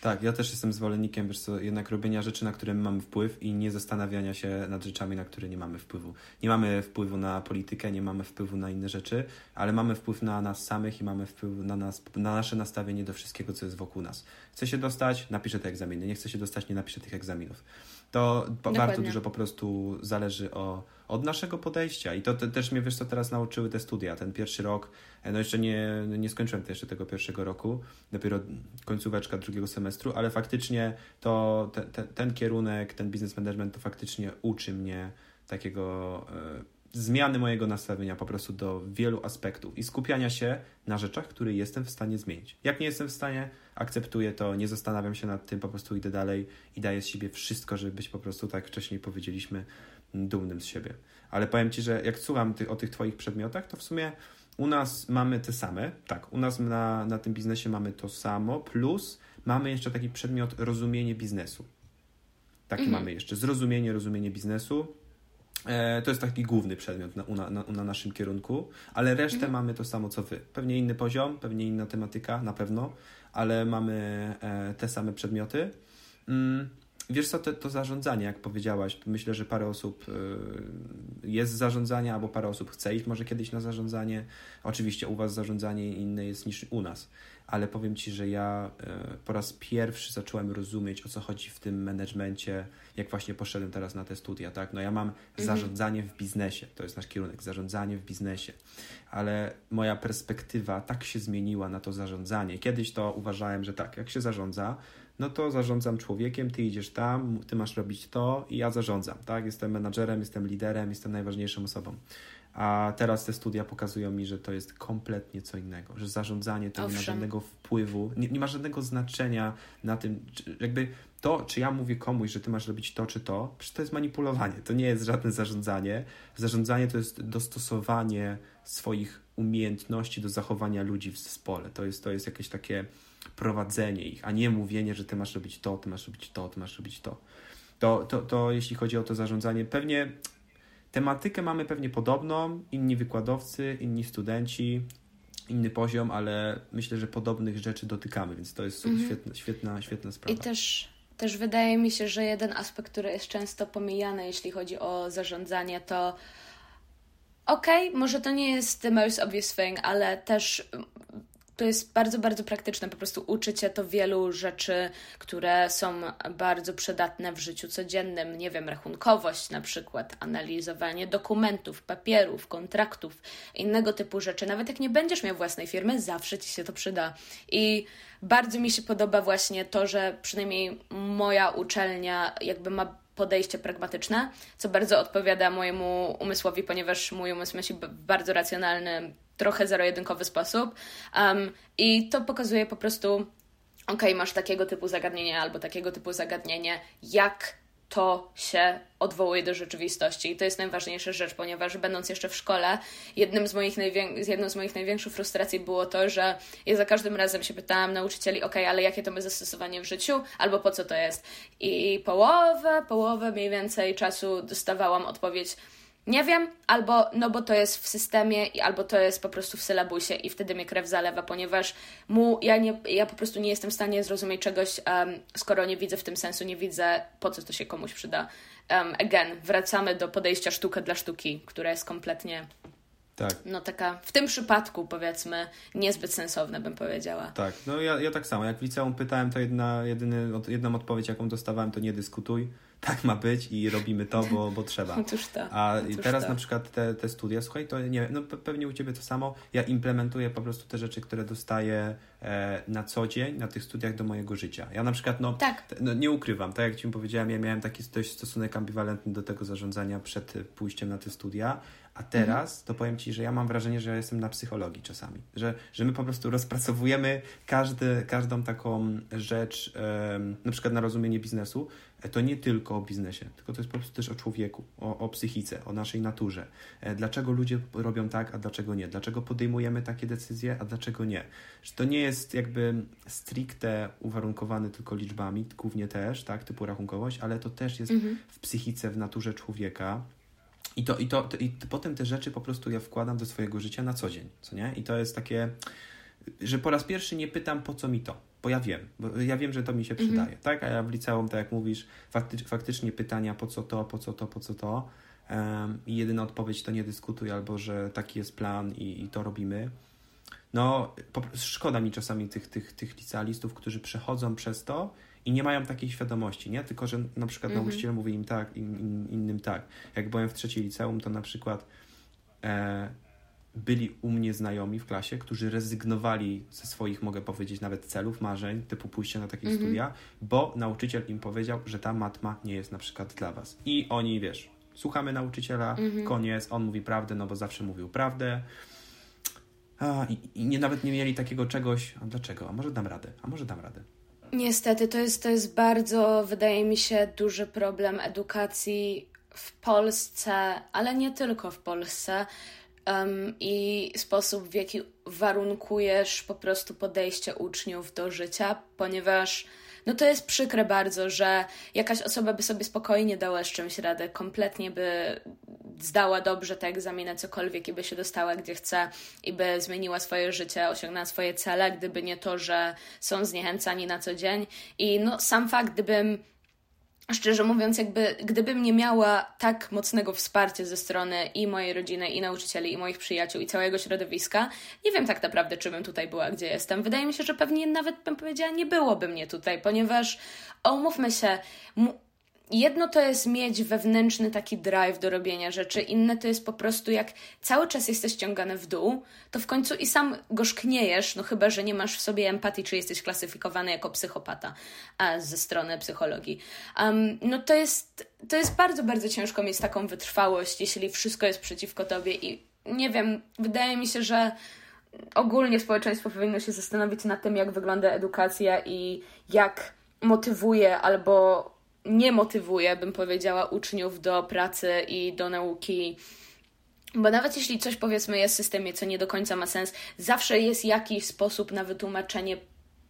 Tak, ja też jestem zwolennikiem, wiesz co, jednak robienia rzeczy, na które mamy wpływ i nie zastanawiania się nad rzeczami, na które nie mamy wpływu. Nie mamy wpływu na politykę, nie mamy wpływu na inne rzeczy, ale mamy wpływ na nas samych i mamy wpływ na, nas, na nasze nastawienie do wszystkiego, co jest wokół nas. Chcę się dostać, napiszę te egzaminy. Nie chcę się dostać, nie napiszę tych egzaminów. To bardzo dużo po prostu zależy o, od naszego podejścia. I to te, też mnie, wiesz co, teraz nauczyły te studia. Ten pierwszy rok, no jeszcze nie, nie skończyłem jeszcze tego pierwszego roku, dopiero końcóweczka drugiego semestru, ale faktycznie to te, te, ten kierunek, ten business management to faktycznie uczy mnie takiego... E, zmiany mojego nastawienia po prostu do wielu aspektów i skupiania się na rzeczach, które jestem w stanie zmienić. Jak nie jestem w stanie, akceptuję to, nie zastanawiam się nad tym, po prostu idę dalej i daję z siebie wszystko, żeby być po prostu, tak wcześniej powiedzieliśmy, dumnym z siebie. Ale powiem Ci, że jak słucham ty, o tych Twoich przedmiotach, to w sumie u nas mamy te same. Tak, u nas na, na tym biznesie mamy to samo, plus mamy jeszcze taki przedmiot rozumienie biznesu. Taki mhm. mamy jeszcze. Zrozumienie, rozumienie biznesu. E, to jest taki główny przedmiot na, na, na, na naszym kierunku, ale resztę mhm. mamy to samo co wy. Pewnie inny poziom, pewnie inna tematyka, na pewno, ale mamy e, te same przedmioty. Mm, wiesz co, to, to zarządzanie, jak powiedziałaś, myślę, że parę osób e, jest z zarządzania, albo parę osób chce iść może kiedyś na zarządzanie. Oczywiście u Was zarządzanie inne jest niż u nas ale powiem Ci, że ja e, po raz pierwszy zacząłem rozumieć, o co chodzi w tym managemencie, jak właśnie poszedłem teraz na te studia, tak? No ja mam mhm. zarządzanie w biznesie, to jest nasz kierunek, zarządzanie w biznesie, ale moja perspektywa tak się zmieniła na to zarządzanie. Kiedyś to uważałem, że tak, jak się zarządza, no to zarządzam człowiekiem, ty idziesz tam, ty masz robić to i ja zarządzam, tak? Jestem menadżerem, jestem liderem, jestem najważniejszą osobą. A teraz te studia pokazują mi, że to jest kompletnie co innego, że zarządzanie to Owszem. nie ma żadnego wpływu, nie, nie ma żadnego znaczenia na tym, czy, jakby to, czy ja mówię komuś, że ty masz robić to czy to, to jest manipulowanie, to nie jest żadne zarządzanie. Zarządzanie to jest dostosowanie swoich umiejętności do zachowania ludzi w zespole. To jest, to jest jakieś takie prowadzenie ich, a nie mówienie, że ty masz robić to, ty masz robić to, ty masz robić to. To, to, to jeśli chodzi o to zarządzanie, pewnie Tematykę mamy pewnie podobną, inni wykładowcy, inni studenci, inny poziom, ale myślę, że podobnych rzeczy dotykamy, więc to jest mhm. świetna, świetna, świetna sprawa. I też, też wydaje mi się, że jeden aspekt, który jest często pomijany, jeśli chodzi o zarządzanie, to okej, okay, może to nie jest the most obvious thing, ale też to jest bardzo, bardzo praktyczne. Po prostu uczy cię to wielu rzeczy, które są bardzo przydatne w życiu codziennym. Nie wiem, rachunkowość na przykład, analizowanie dokumentów, papierów, kontraktów, innego typu rzeczy. Nawet jak nie będziesz miał własnej firmy, zawsze ci się to przyda. I bardzo mi się podoba właśnie to, że przynajmniej moja uczelnia jakby ma podejście pragmatyczne, co bardzo odpowiada mojemu umysłowi, ponieważ mój umysł myśli bardzo racjonalny, trochę zero-jedynkowy sposób. Um, I to pokazuje po prostu, ok, masz takiego typu zagadnienie albo takiego typu zagadnienie, jak to się odwołuje do rzeczywistości. I to jest najważniejsza rzecz, ponieważ będąc jeszcze w szkole, jednym z moich najwię- jedną z moich największych frustracji było to, że ja za każdym razem się pytałam nauczycieli, ok, ale jakie to ma zastosowanie w życiu, albo po co to jest. I połowę, połowę mniej więcej czasu dostawałam odpowiedź, nie wiem, albo no bo to jest w systemie, albo to jest po prostu w sylabusie i wtedy mnie krew zalewa, ponieważ mu, ja, nie, ja po prostu nie jestem w stanie zrozumieć czegoś, um, skoro nie widzę w tym sensu, nie widzę po co to się komuś przyda. Um, again, wracamy do podejścia sztuka dla sztuki, które jest kompletnie tak. No taka, w tym przypadku powiedzmy, niezbyt sensowne bym powiedziała. Tak, no ja, ja tak samo. Jak w liceum pytałem, to jedna, jedyny, jedną odpowiedź, jaką dostawałem, to nie dyskutuj tak ma być i robimy to, bo, bo trzeba. Otóż to. A Otóż teraz to. na przykład te, te studia, słuchaj, to nie wiem, no pewnie u Ciebie to samo, ja implementuję po prostu te rzeczy, które dostaję e, na co dzień na tych studiach do mojego życia. Ja na przykład, no, tak. no nie ukrywam, tak jak Ci powiedziałem, ja miałem taki dość stosunek ambiwalentny do tego zarządzania przed pójściem na te studia, a teraz mhm. to powiem Ci, że ja mam wrażenie, że ja jestem na psychologii czasami. Że, że my po prostu rozpracowujemy każdy, każdą taką rzecz, um, na przykład na rozumienie biznesu, e, to nie tylko o biznesie, tylko to jest po prostu też o człowieku, o, o psychice, o naszej naturze. E, dlaczego ludzie robią tak, a dlaczego nie? Dlaczego podejmujemy takie decyzje, a dlaczego nie? Że to nie jest jakby stricte uwarunkowane tylko liczbami, głównie też, tak, typu rachunkowość, ale to też jest mhm. w psychice, w naturze człowieka I, to, i, to, I potem te rzeczy po prostu ja wkładam do swojego życia na co dzień, co nie? I to jest takie, że po raz pierwszy nie pytam, po co mi to, bo ja wiem, bo ja wiem, że to mi się przydaje, mhm. tak? A ja w liceum, tak jak mówisz, fakty, faktycznie pytania, po co to, po co to, po co to, um, i jedyna odpowiedź to nie dyskutuj, albo że taki jest plan i, i to robimy. No, po, szkoda mi czasami tych, tych, tych licealistów, którzy przechodzą przez to i nie mają takiej świadomości, nie? Tylko, że na przykład -hmm. nauczyciel mówi im tak, in, in, innym tak. Jak byłem w trzeciej liceum, to na przykład e, byli u mnie znajomi w klasie, którzy rezygnowali ze swoich, mogę powiedzieć, nawet celów, marzeń, typu pójście na takie mm -hmm. studia, bo nauczyciel im powiedział, że ta matma nie jest na przykład dla was. I oni, wiesz, słuchamy nauczyciela, mm -hmm. koniec, on mówi prawdę, no bo zawsze mówił prawdę. A, i, I nie nawet nie mieli takiego czegoś, a dlaczego? A może dam radę? A może dam radę? Niestety, to jest, to jest bardzo, wydaje mi się, duży problem edukacji w Polsce, ale nie tylko w Polsce. Um, I sposób, w jaki warunkujesz po prostu podejście uczniów do życia, ponieważ no to jest przykre bardzo, że jakaś osoba by sobie spokojnie dała z czymś radę, kompletnie by zdała dobrze te egzaminy, cokolwiek i by się dostała gdzie chce i by zmieniła swoje życie, osiągnęła swoje cele, gdyby nie to, że są zniechęcani na co dzień. I no sam fakt, gdybym szczerze mówiąc, jakby gdybym nie miała tak mocnego wsparcia ze strony i mojej rodziny, i nauczycieli, i moich przyjaciół, i całego środowiska, nie wiem tak naprawdę, czy bym tutaj była, gdzie jestem. Wydaje mi się, że pewnie nawet bym powiedziała, nie byłoby mnie tutaj, ponieważ, umówmy się, jedno to jest mieć wewnętrzny taki drive do robienia rzeczy, inne to jest po prostu jak cały czas jesteś ściągany w dół, to w końcu i sam gorzkniejesz, no chyba, że nie masz w sobie empatii, czy jesteś klasyfikowany jako psychopata a ze strony psychologii. Um, no to jest, to jest bardzo, bardzo ciężko mieć taką wytrwałość, jeśli wszystko jest przeciwko tobie i nie wiem, wydaje mi się, że ogólnie społeczeństwo powinno się zastanowić nad tym, jak wygląda edukacja i jak motywuje albo nie motywuje, bym powiedziała, uczniów do pracy i do nauki. Bo nawet jeśli coś powiedzmy jest w systemie, co nie do końca ma sens, zawsze jest jakiś sposób na wytłumaczenie,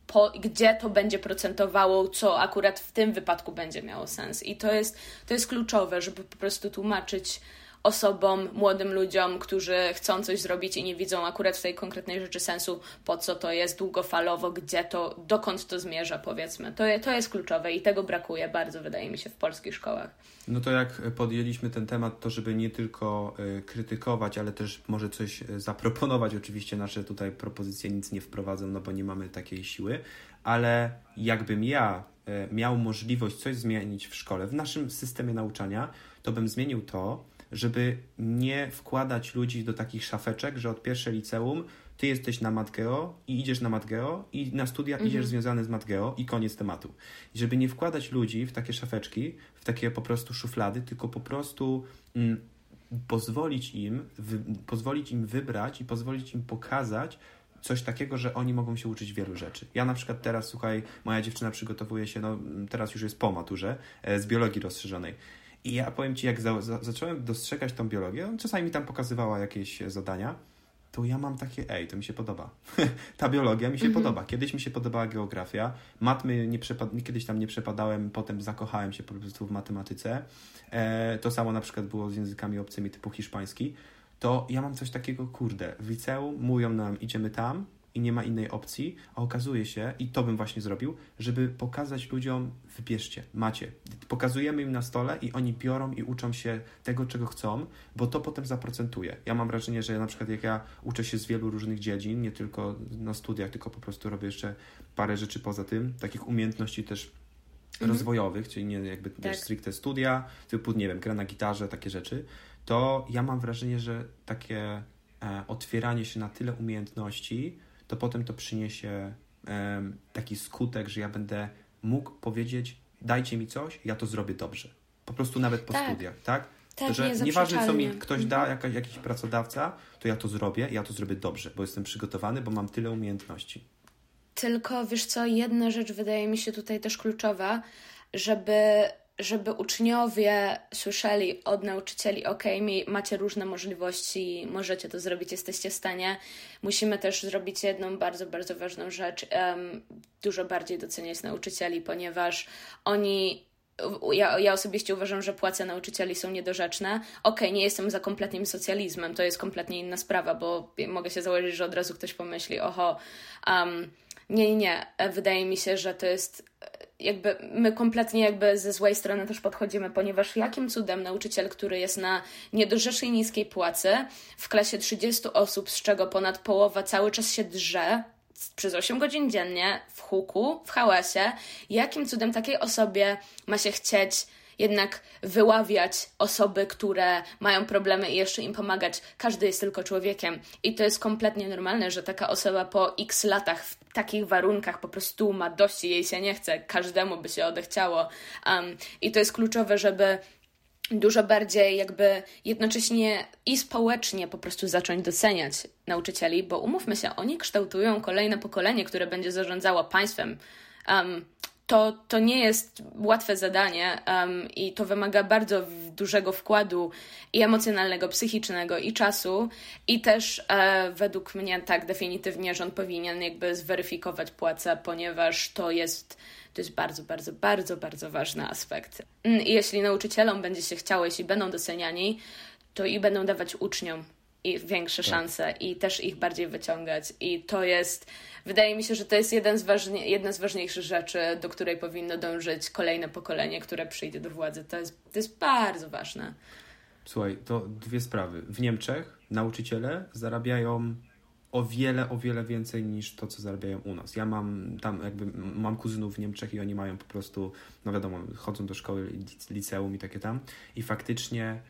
po, gdzie to będzie procentowało, co akurat w tym wypadku będzie miało sens. I to jest, to jest kluczowe, żeby po prostu tłumaczyć osobom, młodym ludziom, którzy chcą coś zrobić i nie widzą akurat w tej konkretnej rzeczy sensu, po co to jest długofalowo, gdzie to, dokąd to zmierza, powiedzmy. To, to jest kluczowe i tego brakuje bardzo, wydaje mi się, w polskich szkołach. No to jak podjęliśmy ten temat, to żeby nie tylko y, krytykować, ale też może coś y, zaproponować. Oczywiście nasze tutaj propozycje nic nie wprowadzą, no bo nie mamy takiej siły, ale jakbym ja y, miał możliwość coś zmienić w szkole, w naszym systemie nauczania, to bym zmienił to, żeby nie wkładać ludzi do takich szafeczek, że od pierwszej liceum ty jesteś na matgeo i idziesz na matgeo i na studia mhm. idziesz związany z matgeo i koniec tematu. I żeby nie wkładać ludzi w takie szafeczki, w takie po prostu szuflady, tylko po prostu mm, pozwolić im, wy, pozwolić im wybrać i pozwolić im pokazać, coś takiego, że oni mogą się uczyć wielu rzeczy. Ja na przykład teraz, słuchaj, moja dziewczyna przygotowuje się, no teraz już jest po maturze, e, z biologii rozszerzonej. I ja powiem Ci, jak za, za, zacząłem dostrzegać tą biologię, czasami mi tam pokazywała jakieś zadania, to ja mam takie, ej, to mi się podoba. Ta biologia mi się mhm. podoba. Kiedyś mi się podobała geografia, matmy nie przepad- kiedyś tam nie przepadałem, potem zakochałem się po prostu w matematyce. E, to samo na przykład było z językami obcymi typu hiszpański. To ja mam coś takiego, kurde, w liceum mówią nam, idziemy tam, i nie ma innej opcji, a okazuje się, i to bym właśnie zrobił, żeby pokazać ludziom, wybierzcie, macie. Pokazujemy im na stole i oni biorą i uczą się tego, czego chcą, bo to potem zaprocentuje. Ja mam wrażenie, że na przykład jak ja uczę się z wielu różnych dziedzin, nie tylko na studiach, tylko po prostu robię jeszcze parę rzeczy poza tym, takich umiejętności też mhm. rozwojowych, czyli nie jakby tak. też stricte studia, typu, nie wiem, gra na gitarze, takie rzeczy, to ja mam wrażenie, że takie e, otwieranie się na tyle umiejętności to potem to przyniesie taki skutek, że ja będę mógł powiedzieć, dajcie mi coś, ja to zrobię dobrze. Po prostu nawet po tak. studiach, tak? Tak, że nieważne, co mi ktoś da, mhm. jakaś, jakiś pracodawca, to ja to zrobię, ja to zrobię dobrze, bo jestem przygotowany, bo mam tyle umiejętności. Tylko wiesz co, jedna rzecz wydaje mi się tutaj też kluczowa, żeby żeby uczniowie słyszeli od nauczycieli, ok, macie różne możliwości, możecie to zrobić, jesteście w stanie. Musimy też zrobić jedną bardzo, bardzo ważną rzecz, dużo bardziej doceniać nauczycieli, ponieważ oni ja, ja osobiście uważam, że płace nauczycieli są niedorzeczne. Okay, nie jestem za kompletnym socjalizmem, to jest kompletnie inna sprawa, bo mogę się założyć, że od razu ktoś pomyśli, oho, um, nie, nie. Wydaje mi się, że to jest jakby my kompletnie jakby ze złej strony też podchodzimy, ponieważ jakim cudem nauczyciel, który jest na niedorzecznej niskiej płacy w klasie 30 osób, z czego ponad połowa cały czas się drze, przez 8 godzin dziennie w huku, w hałasie, jakim cudem takiej osobie ma się chcieć jednak wyławiać osoby, które mają problemy i jeszcze im pomagać. Każdy jest tylko człowiekiem i to jest kompletnie normalne, że taka osoba po x latach w takich warunkach po prostu ma dość i jej się nie chce. Każdemu by się odechciało. Um, I to jest kluczowe, żeby dużo bardziej jakby jednocześnie i społecznie po prostu zacząć doceniać nauczycieli, bo umówmy się, oni kształtują kolejne pokolenie, które będzie zarządzało państwem. Um, to, to nie jest łatwe zadanie um, i to wymaga bardzo dużego wkładu i emocjonalnego, psychicznego i czasu. I też e, według mnie tak definitywnie rząd powinien jakby zweryfikować płacę, ponieważ to jest, to jest bardzo, bardzo, bardzo, bardzo ważny aspekt. Mm, I jeśli nauczycielom będzie się chciało, jeśli będą doceniani, to i będą dawać uczniom i większe tak. szanse i też ich bardziej wyciągać. I to jest, wydaje mi się, że to jest jeden z ważnie, jedna z ważniejszych rzeczy, do której powinno dążyć kolejne pokolenie, które przyjdzie do władzy. To jest, to jest bardzo ważne. Słuchaj, to dwie sprawy. W Niemczech nauczyciele zarabiają o wiele, o wiele więcej niż to, co zarabiają u nas. Ja mam tam jakby, mam kuzynów w Niemczech i oni mają po prostu, no wiadomo, chodzą do szkoły, liceum i takie tam i faktycznie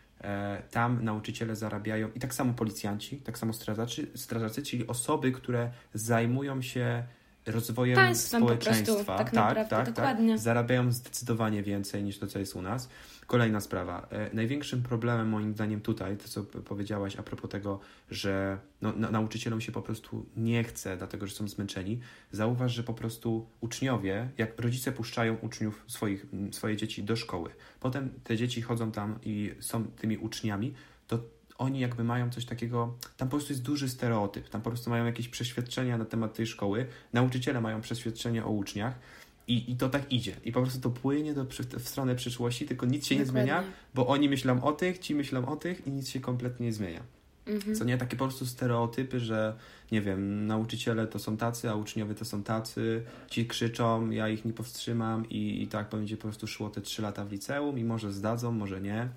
tam nauczyciele zarabiają i tak samo policjanci, tak samo strażacy, strażacy czyli osoby, które zajmują się rozwojem Państwem społeczeństwa. Prostu, tak, tak, naprawdę, tak, tak, dokładnie. zarabiają zdecydowanie więcej niż to, co jest u nas. Kolejna sprawa. E, największym problemem moim zdaniem tutaj, to co powiedziałaś a propos tego, że no, nauczycielom się po prostu nie chce, dlatego że są zmęczeni, zauważ, że po prostu uczniowie, jak rodzice puszczają uczniów swoich, swoje dzieci do szkoły, potem te dzieci chodzą tam i są tymi uczniami, to oni jakby mają coś takiego, tam po prostu jest duży stereotyp, tam po prostu mają jakieś przeświadczenia na temat tej szkoły, nauczyciele mają przeświadczenia o uczniach i, I to tak idzie. I po prostu to płynie do, w stronę przyszłości, tylko nic się Dokładnie. nie zmienia, bo oni myślą o tych, ci myślą o tych i nic się kompletnie nie zmienia. Mhm. Co nie takie po prostu stereotypy, że nie wiem, nauczyciele to są tacy, a uczniowie to są tacy, ci krzyczą, ja ich nie powstrzymam i, i tak będzie po prostu szło te trzy lata w liceum i może zdadzą, może nie.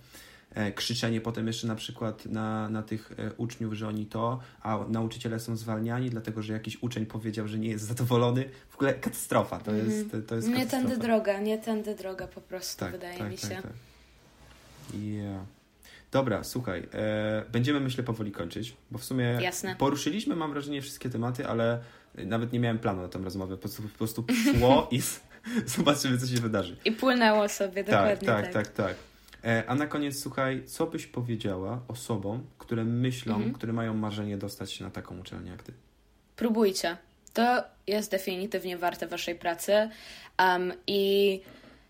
E, krzyczenie potem jeszcze na przykład na, na tych e, uczniów, że oni to, a nauczyciele są zwalniani, dlatego że jakiś uczeń powiedział, że nie jest zadowolony. W ogóle katastrofa, to jest, mhm. to jest Nie tędy droga, nie tędy droga po prostu, tak, wydaje tak, mi tak, się. Tak, tak. Yeah. Dobra, słuchaj, e, będziemy myślę powoli kończyć, bo w sumie Jasne. poruszyliśmy, mam wrażenie, wszystkie tematy, ale nawet nie miałem planu na tę rozmowę, po prostu, po prostu szło i zobaczymy, co się wydarzy. I płynęło sobie, tak, dokładnie tak. Tak, tak, tak. E, a na koniec, słuchaj, co byś powiedziała osobom, które myślą, mhm. które mają marzenie dostać się na taką uczelnię jak ty? Próbujcie. To jest definitywnie warte waszej pracy. Um, I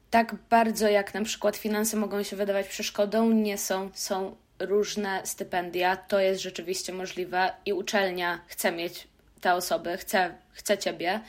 tak bardzo jak na przykład finanse mogą się wydawać przeszkodą, nie są. Są różne stypendia. To jest rzeczywiście możliwe i uczelnia chce mieć te osoby, chce, chce ciebie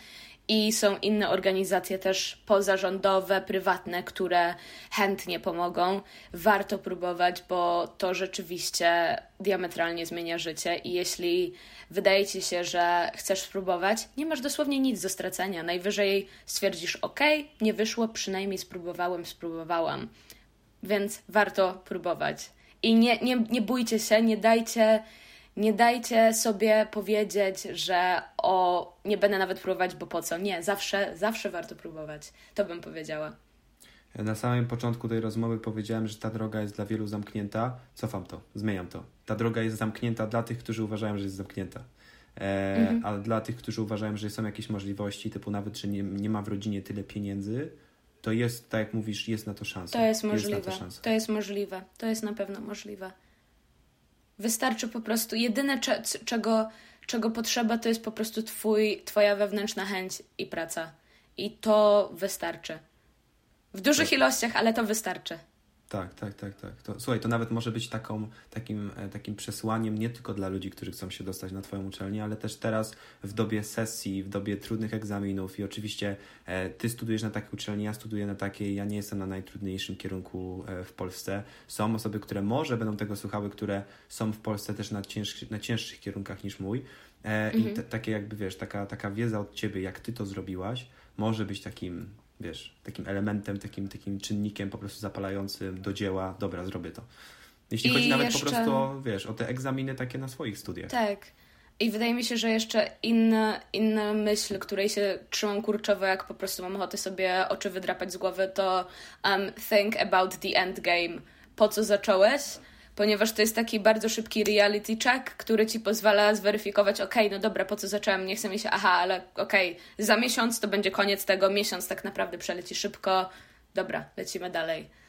i są inne organizacje też pozarządowe, prywatne, które chętnie pomogą. Warto próbować, bo to rzeczywiście diametralnie zmienia życie i jeśli wydaje ci się, że chcesz spróbować, nie masz dosłownie nic do stracenia. Najwyżej stwierdzisz, ok, nie wyszło, przynajmniej spróbowałem, spróbowałam. Więc warto próbować. I nie, nie, nie bójcie się, nie dajcie nie dajcie sobie powiedzieć, że o, nie będę nawet próbować, bo po co. Nie, zawsze, zawsze warto próbować. To bym powiedziała. Na samym początku tej rozmowy powiedziałem, że ta droga jest dla wielu zamknięta. Cofam to, zmieniam to. Ta droga jest zamknięta dla tych, którzy uważają, że jest zamknięta. E, mhm. Ale dla tych, którzy uważają, że są jakieś możliwości, typu nawet, że nie, nie ma w rodzinie tyle pieniędzy, to jest, tak jak mówisz, jest na to szansa. To jest możliwe. Jest to, to jest możliwe. To jest na pewno możliwe. Wystarczy po prostu, jedyne czego, czego potrzeba to jest po prostu twój, twoja wewnętrzna chęć i praca. I to wystarczy. W dużych tak. ilościach, ale to wystarczy. Tak, tak, tak, tak. To, słuchaj, to nawet może być taką, takim, e, takim przesłaniem nie tylko dla ludzi, którzy chcą się dostać na Twoją uczelnię, ale też teraz w dobie sesji, w dobie trudnych egzaminów i oczywiście e, Ty studujesz na takiej uczelni, ja studiuję na takiej, ja nie jestem na najtrudniejszym kierunku e, w Polsce. Są osoby, które może będą tego słuchały, które są w Polsce też na, cięższy, na cięższych kierunkach niż mój. E, I te, takie jakby, wiesz, taka, taka wiedza od Ciebie, jak Ty to zrobiłaś, może być takim wiesz, takim elementem, takim, takim czynnikiem po prostu zapalającym do dzieła, dobra, zrobię to. Jeśli I chodzi nawet jeszcze... po prostu o, wiesz, o te egzaminy takie na swoich studiach. Tak. I wydaje mi się, że jeszcze inna, inna myśl, której się trzymam kurczowo, jak po prostu mam ochotę sobie oczy wydrapać z głowy, to um, think about the end game. Po co zacząłeś? Ponieważ to jest taki bardzo szybki reality check, który ci pozwala zweryfikować, ok, no dobra, po co zacząłem, nie chcę mi się, aha, ale okay, za miesiąc to będzie koniec tego, miesiąc tak naprawdę przeleci szybko, dobra, lecimy dalej.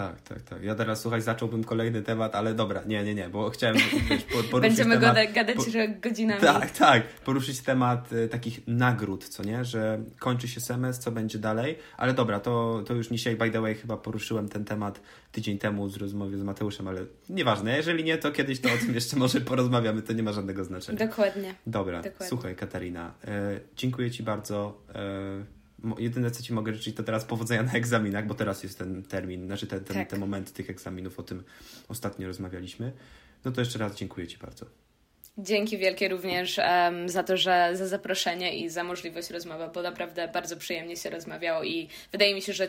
Tak, tak, tak. Ja teraz, słuchaj, zacząłbym kolejny temat, ale dobra, nie, nie, nie, bo chciałem wiesz, poruszyć Będziemy temat... gadać, gadać po... godzinami. Tak, tak, poruszyć temat y, takich nagród, co nie, że kończy się semestr, co będzie dalej, ale dobra, to, to już dzisiaj, by the way, chyba poruszyłem ten temat tydzień temu z rozmowy z Mateuszem, ale nieważne, jeżeli nie, to kiedyś to o tym jeszcze może porozmawiamy, to nie ma żadnego znaczenia. Dokładnie. Dobra, Dokładnie. słuchaj Katarina, e, dziękuję Ci bardzo. E, jedyne co Ci mogę życzyć to teraz powodzenia na egzaminach, bo teraz jest ten termin, znaczy ten, ten, tak. ten moment tych egzaminów, o tym ostatnio rozmawialiśmy. No to jeszcze raz dziękuję Ci bardzo. Dzięki wielkie również um, za to, że za zaproszenie i za możliwość rozmowy, bo naprawdę bardzo przyjemnie się rozmawiało i wydaje mi się, że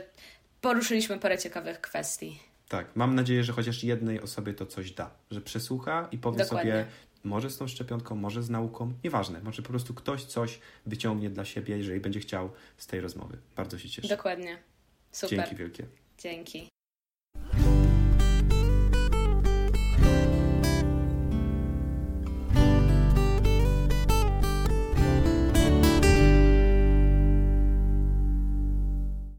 poruszyliśmy parę ciekawych kwestii. Tak, mam nadzieję, że chociaż jednej osobie to coś da, że przesłucha i powie Dokładnie. sobie, może z tą szczepionką, może z nauką, nieważne, może po prostu ktoś coś wyciągnie dla siebie, jeżeli będzie chciał z tej rozmowy. Bardzo się cieszę. Dokładnie. Super. Dzięki wielkie. Dzięki.